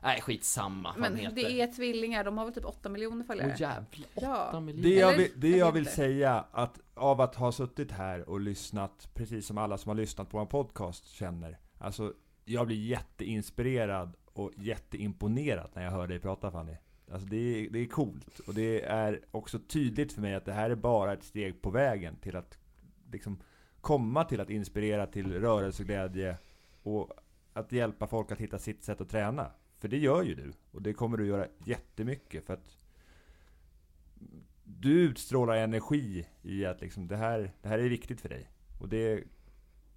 Nej skitsamma Men heter. det är tvillingar, de har väl typ 8 miljoner följare? Åh jävlar, Ja. 8 miljoner. Det jag vill, det Jag vill säga, att av att ha suttit här och lyssnat, precis som alla som har lyssnat på en podcast känner. Alltså, jag blir jätteinspirerad och jätteimponerad när jag hör dig prata Fanny. Alltså det är, det är coolt. Och det är också tydligt för mig att det här är bara ett steg på vägen till att liksom komma till att inspirera till rörelseglädje och att hjälpa folk att hitta sitt sätt att träna. För det gör ju du. Och det kommer du göra jättemycket för att du utstrålar energi i att liksom det här, det här är viktigt för dig. Och det,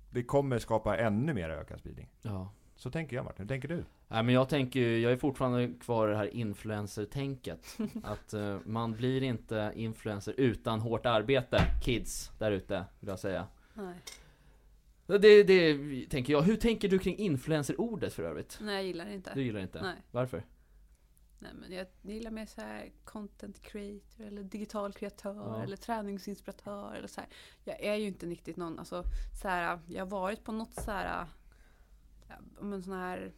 det kommer skapa ännu mer ökad spridning. Ja. Så tänker jag Martin, hur tänker du? Nej men jag tänker jag är fortfarande kvar i det här influencer-tänket. <laughs> Att eh, man blir inte influencer utan hårt arbete, kids där ute, vill jag säga. Nej. Det, det tänker jag. Hur tänker du kring influencer-ordet för övrigt? Nej, jag gillar det inte. Du gillar det inte? Nej. Varför? Nej, men jag gillar mer så här content creator eller digital kreatör Ja. eller träningsinspiratör eller så här. Jag är ju inte riktigt någon, alltså så här, jag har varit på något så här, ja, men sån här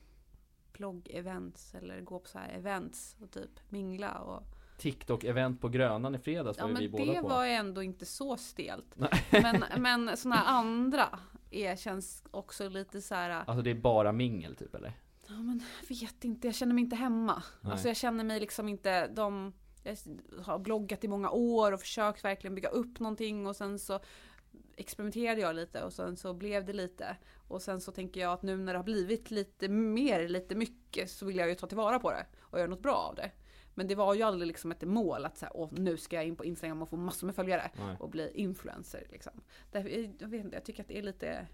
blogg-events eller gå på så här events och typ mingla och TikTok-event på Grönan i fredags var Ja ju vi men båda det på. var ändå inte så stelt. Nej. Men, men såna här andra är, känns också lite så här. Alltså det är bara mingel typ eller? Ja men jag vet inte, jag känner mig inte hemma. Nej. Alltså jag känner mig liksom inte, de, jag har bloggat i många år och försökt verkligen bygga upp någonting och sen så experimenterade jag lite och sen så blev det lite. Och sen så tänker jag att nu när det har blivit lite mer, lite mycket så vill jag ju ta tillvara på det och göra något bra av det. Men det var ju aldrig liksom ett mål att åh nu ska jag in på Instagram och få massor med följare Nej. och bli influencer. Liksom. Därför, jag vet inte, jag tycker att det är lite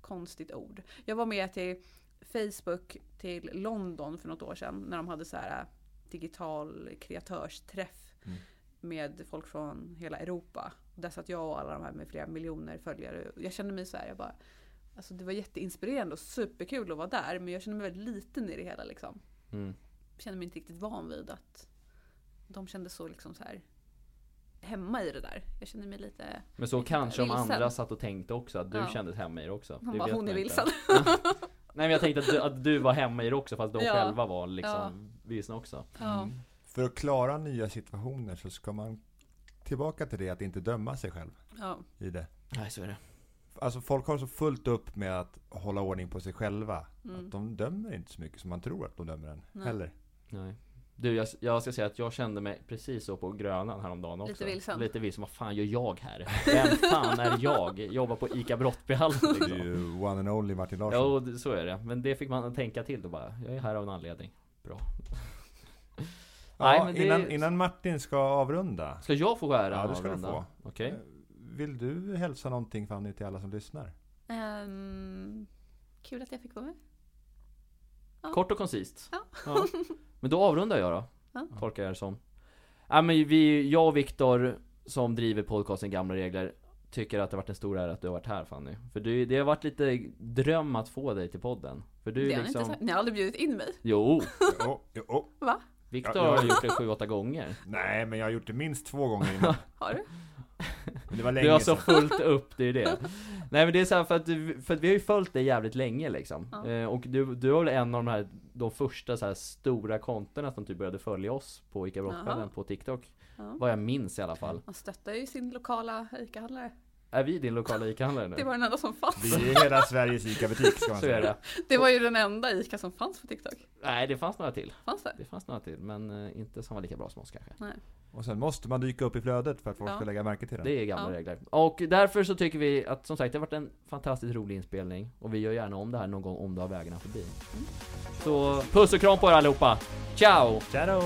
konstigt ord. Jag var med till Facebook till London för något år sedan när de hade så här äh, digital kreatörsträff Mm. med folk från hela Europa. Där satt jag och alla de här med flera miljoner följare. Jag kände mig så här, jag bara Alltså det var jätteinspirerande och superkul att vara där men jag kände mig väldigt liten i det hela liksom. Mm. Kände mig inte riktigt van vid att de kände så liksom så här hemma i det där. Jag kände mig lite Men så kanske de Vilsen. andra satt och tänkte också att du Ja. kände hemma i det också. Det bara, hon är vilsen. <laughs> Nej men jag tänkte att du, att du var hemma i det också fast de Ja. själva var liksom vilsna också. Ja. För att klara nya situationer så ska man tillbaka till det att inte döma sig själv ja. i det. Nej så är det. Alltså folk har så fullt upp med att hålla ordning på sig själva. Mm. Att de dömer inte så mycket som man tror att de dömer en. Nej. Heller. Nej. Du, jag, jag ska säga att jag kände mig precis så på Grönan häromdagen också. Lite vilsen. Lite vilsen. Vad fan gör jag här? Vem fan är jag? Jobbar på ICA Brottbyhallen Det är liksom. ju one and only Martin Ja, Larsson. det- så är det. Men det fick man tänka till då bara. Jag är här av en anledning. Bra. Nej, Ja, men det- innan, innan Martin ska avrunda. Ska jag få skära Ja, det ska du avrunda? få. Okej. eh, Vill du hälsa någonting Fanny till alla som lyssnar? Ehm, kul att jag fick vara med. Kort och koncist. Ja. Men då avrundar jag då. Ja. Tolkar jag det som. Ja, men vi, jag och Viktor, som driver podcasten Gamla Regler, tycker att det har varit en stor ära att du har varit här Fanny. För du, det har varit lite dröm att få dig till podden. För du det är har ni, inte liksom... sagt. ni har aldrig bjudit in mig. Jo, <laughs> Jo, jo. Va? Viktor Ja, ja. har gjort det sju, åtta gånger. Nej, men jag har gjort det minst två gånger innan. <laughs> Har du? Men det var länge Du har så fullt upp, det är det. <laughs> Nej men det är så här för att, du, för att vi har ju följt dig jävligt länge liksom. Ja. Eh, och du, du var väl en av de här, de första så här stora kontona som typ började följa oss på ICA Jaha. på TikTok. Ja. Vad jag minns i alla fall. Man stöttar ju sin lokala ICA-handlare. Är vi din lokala ICA-handlare nu? Det var den enda som fanns. Vi är hela Sveriges ICA-butik ska man Så säga. är det. Det var ju den enda ICA som fanns på TikTok. Nej det fanns några till. Fanns det? Det fanns några till, men eh, inte som var lika bra som oss kanske. Och sen måste man dyka upp i flödet för att folk Ja. ska lägga märke till den. Det är gamla Ja. regler. Och därför så tycker vi att som sagt det har varit en fantastiskt rolig inspelning. Och vi gör gärna om det här någon gång om du har vägarna förbi. Så puss och kram på er allihopa! Ciao! Tja då!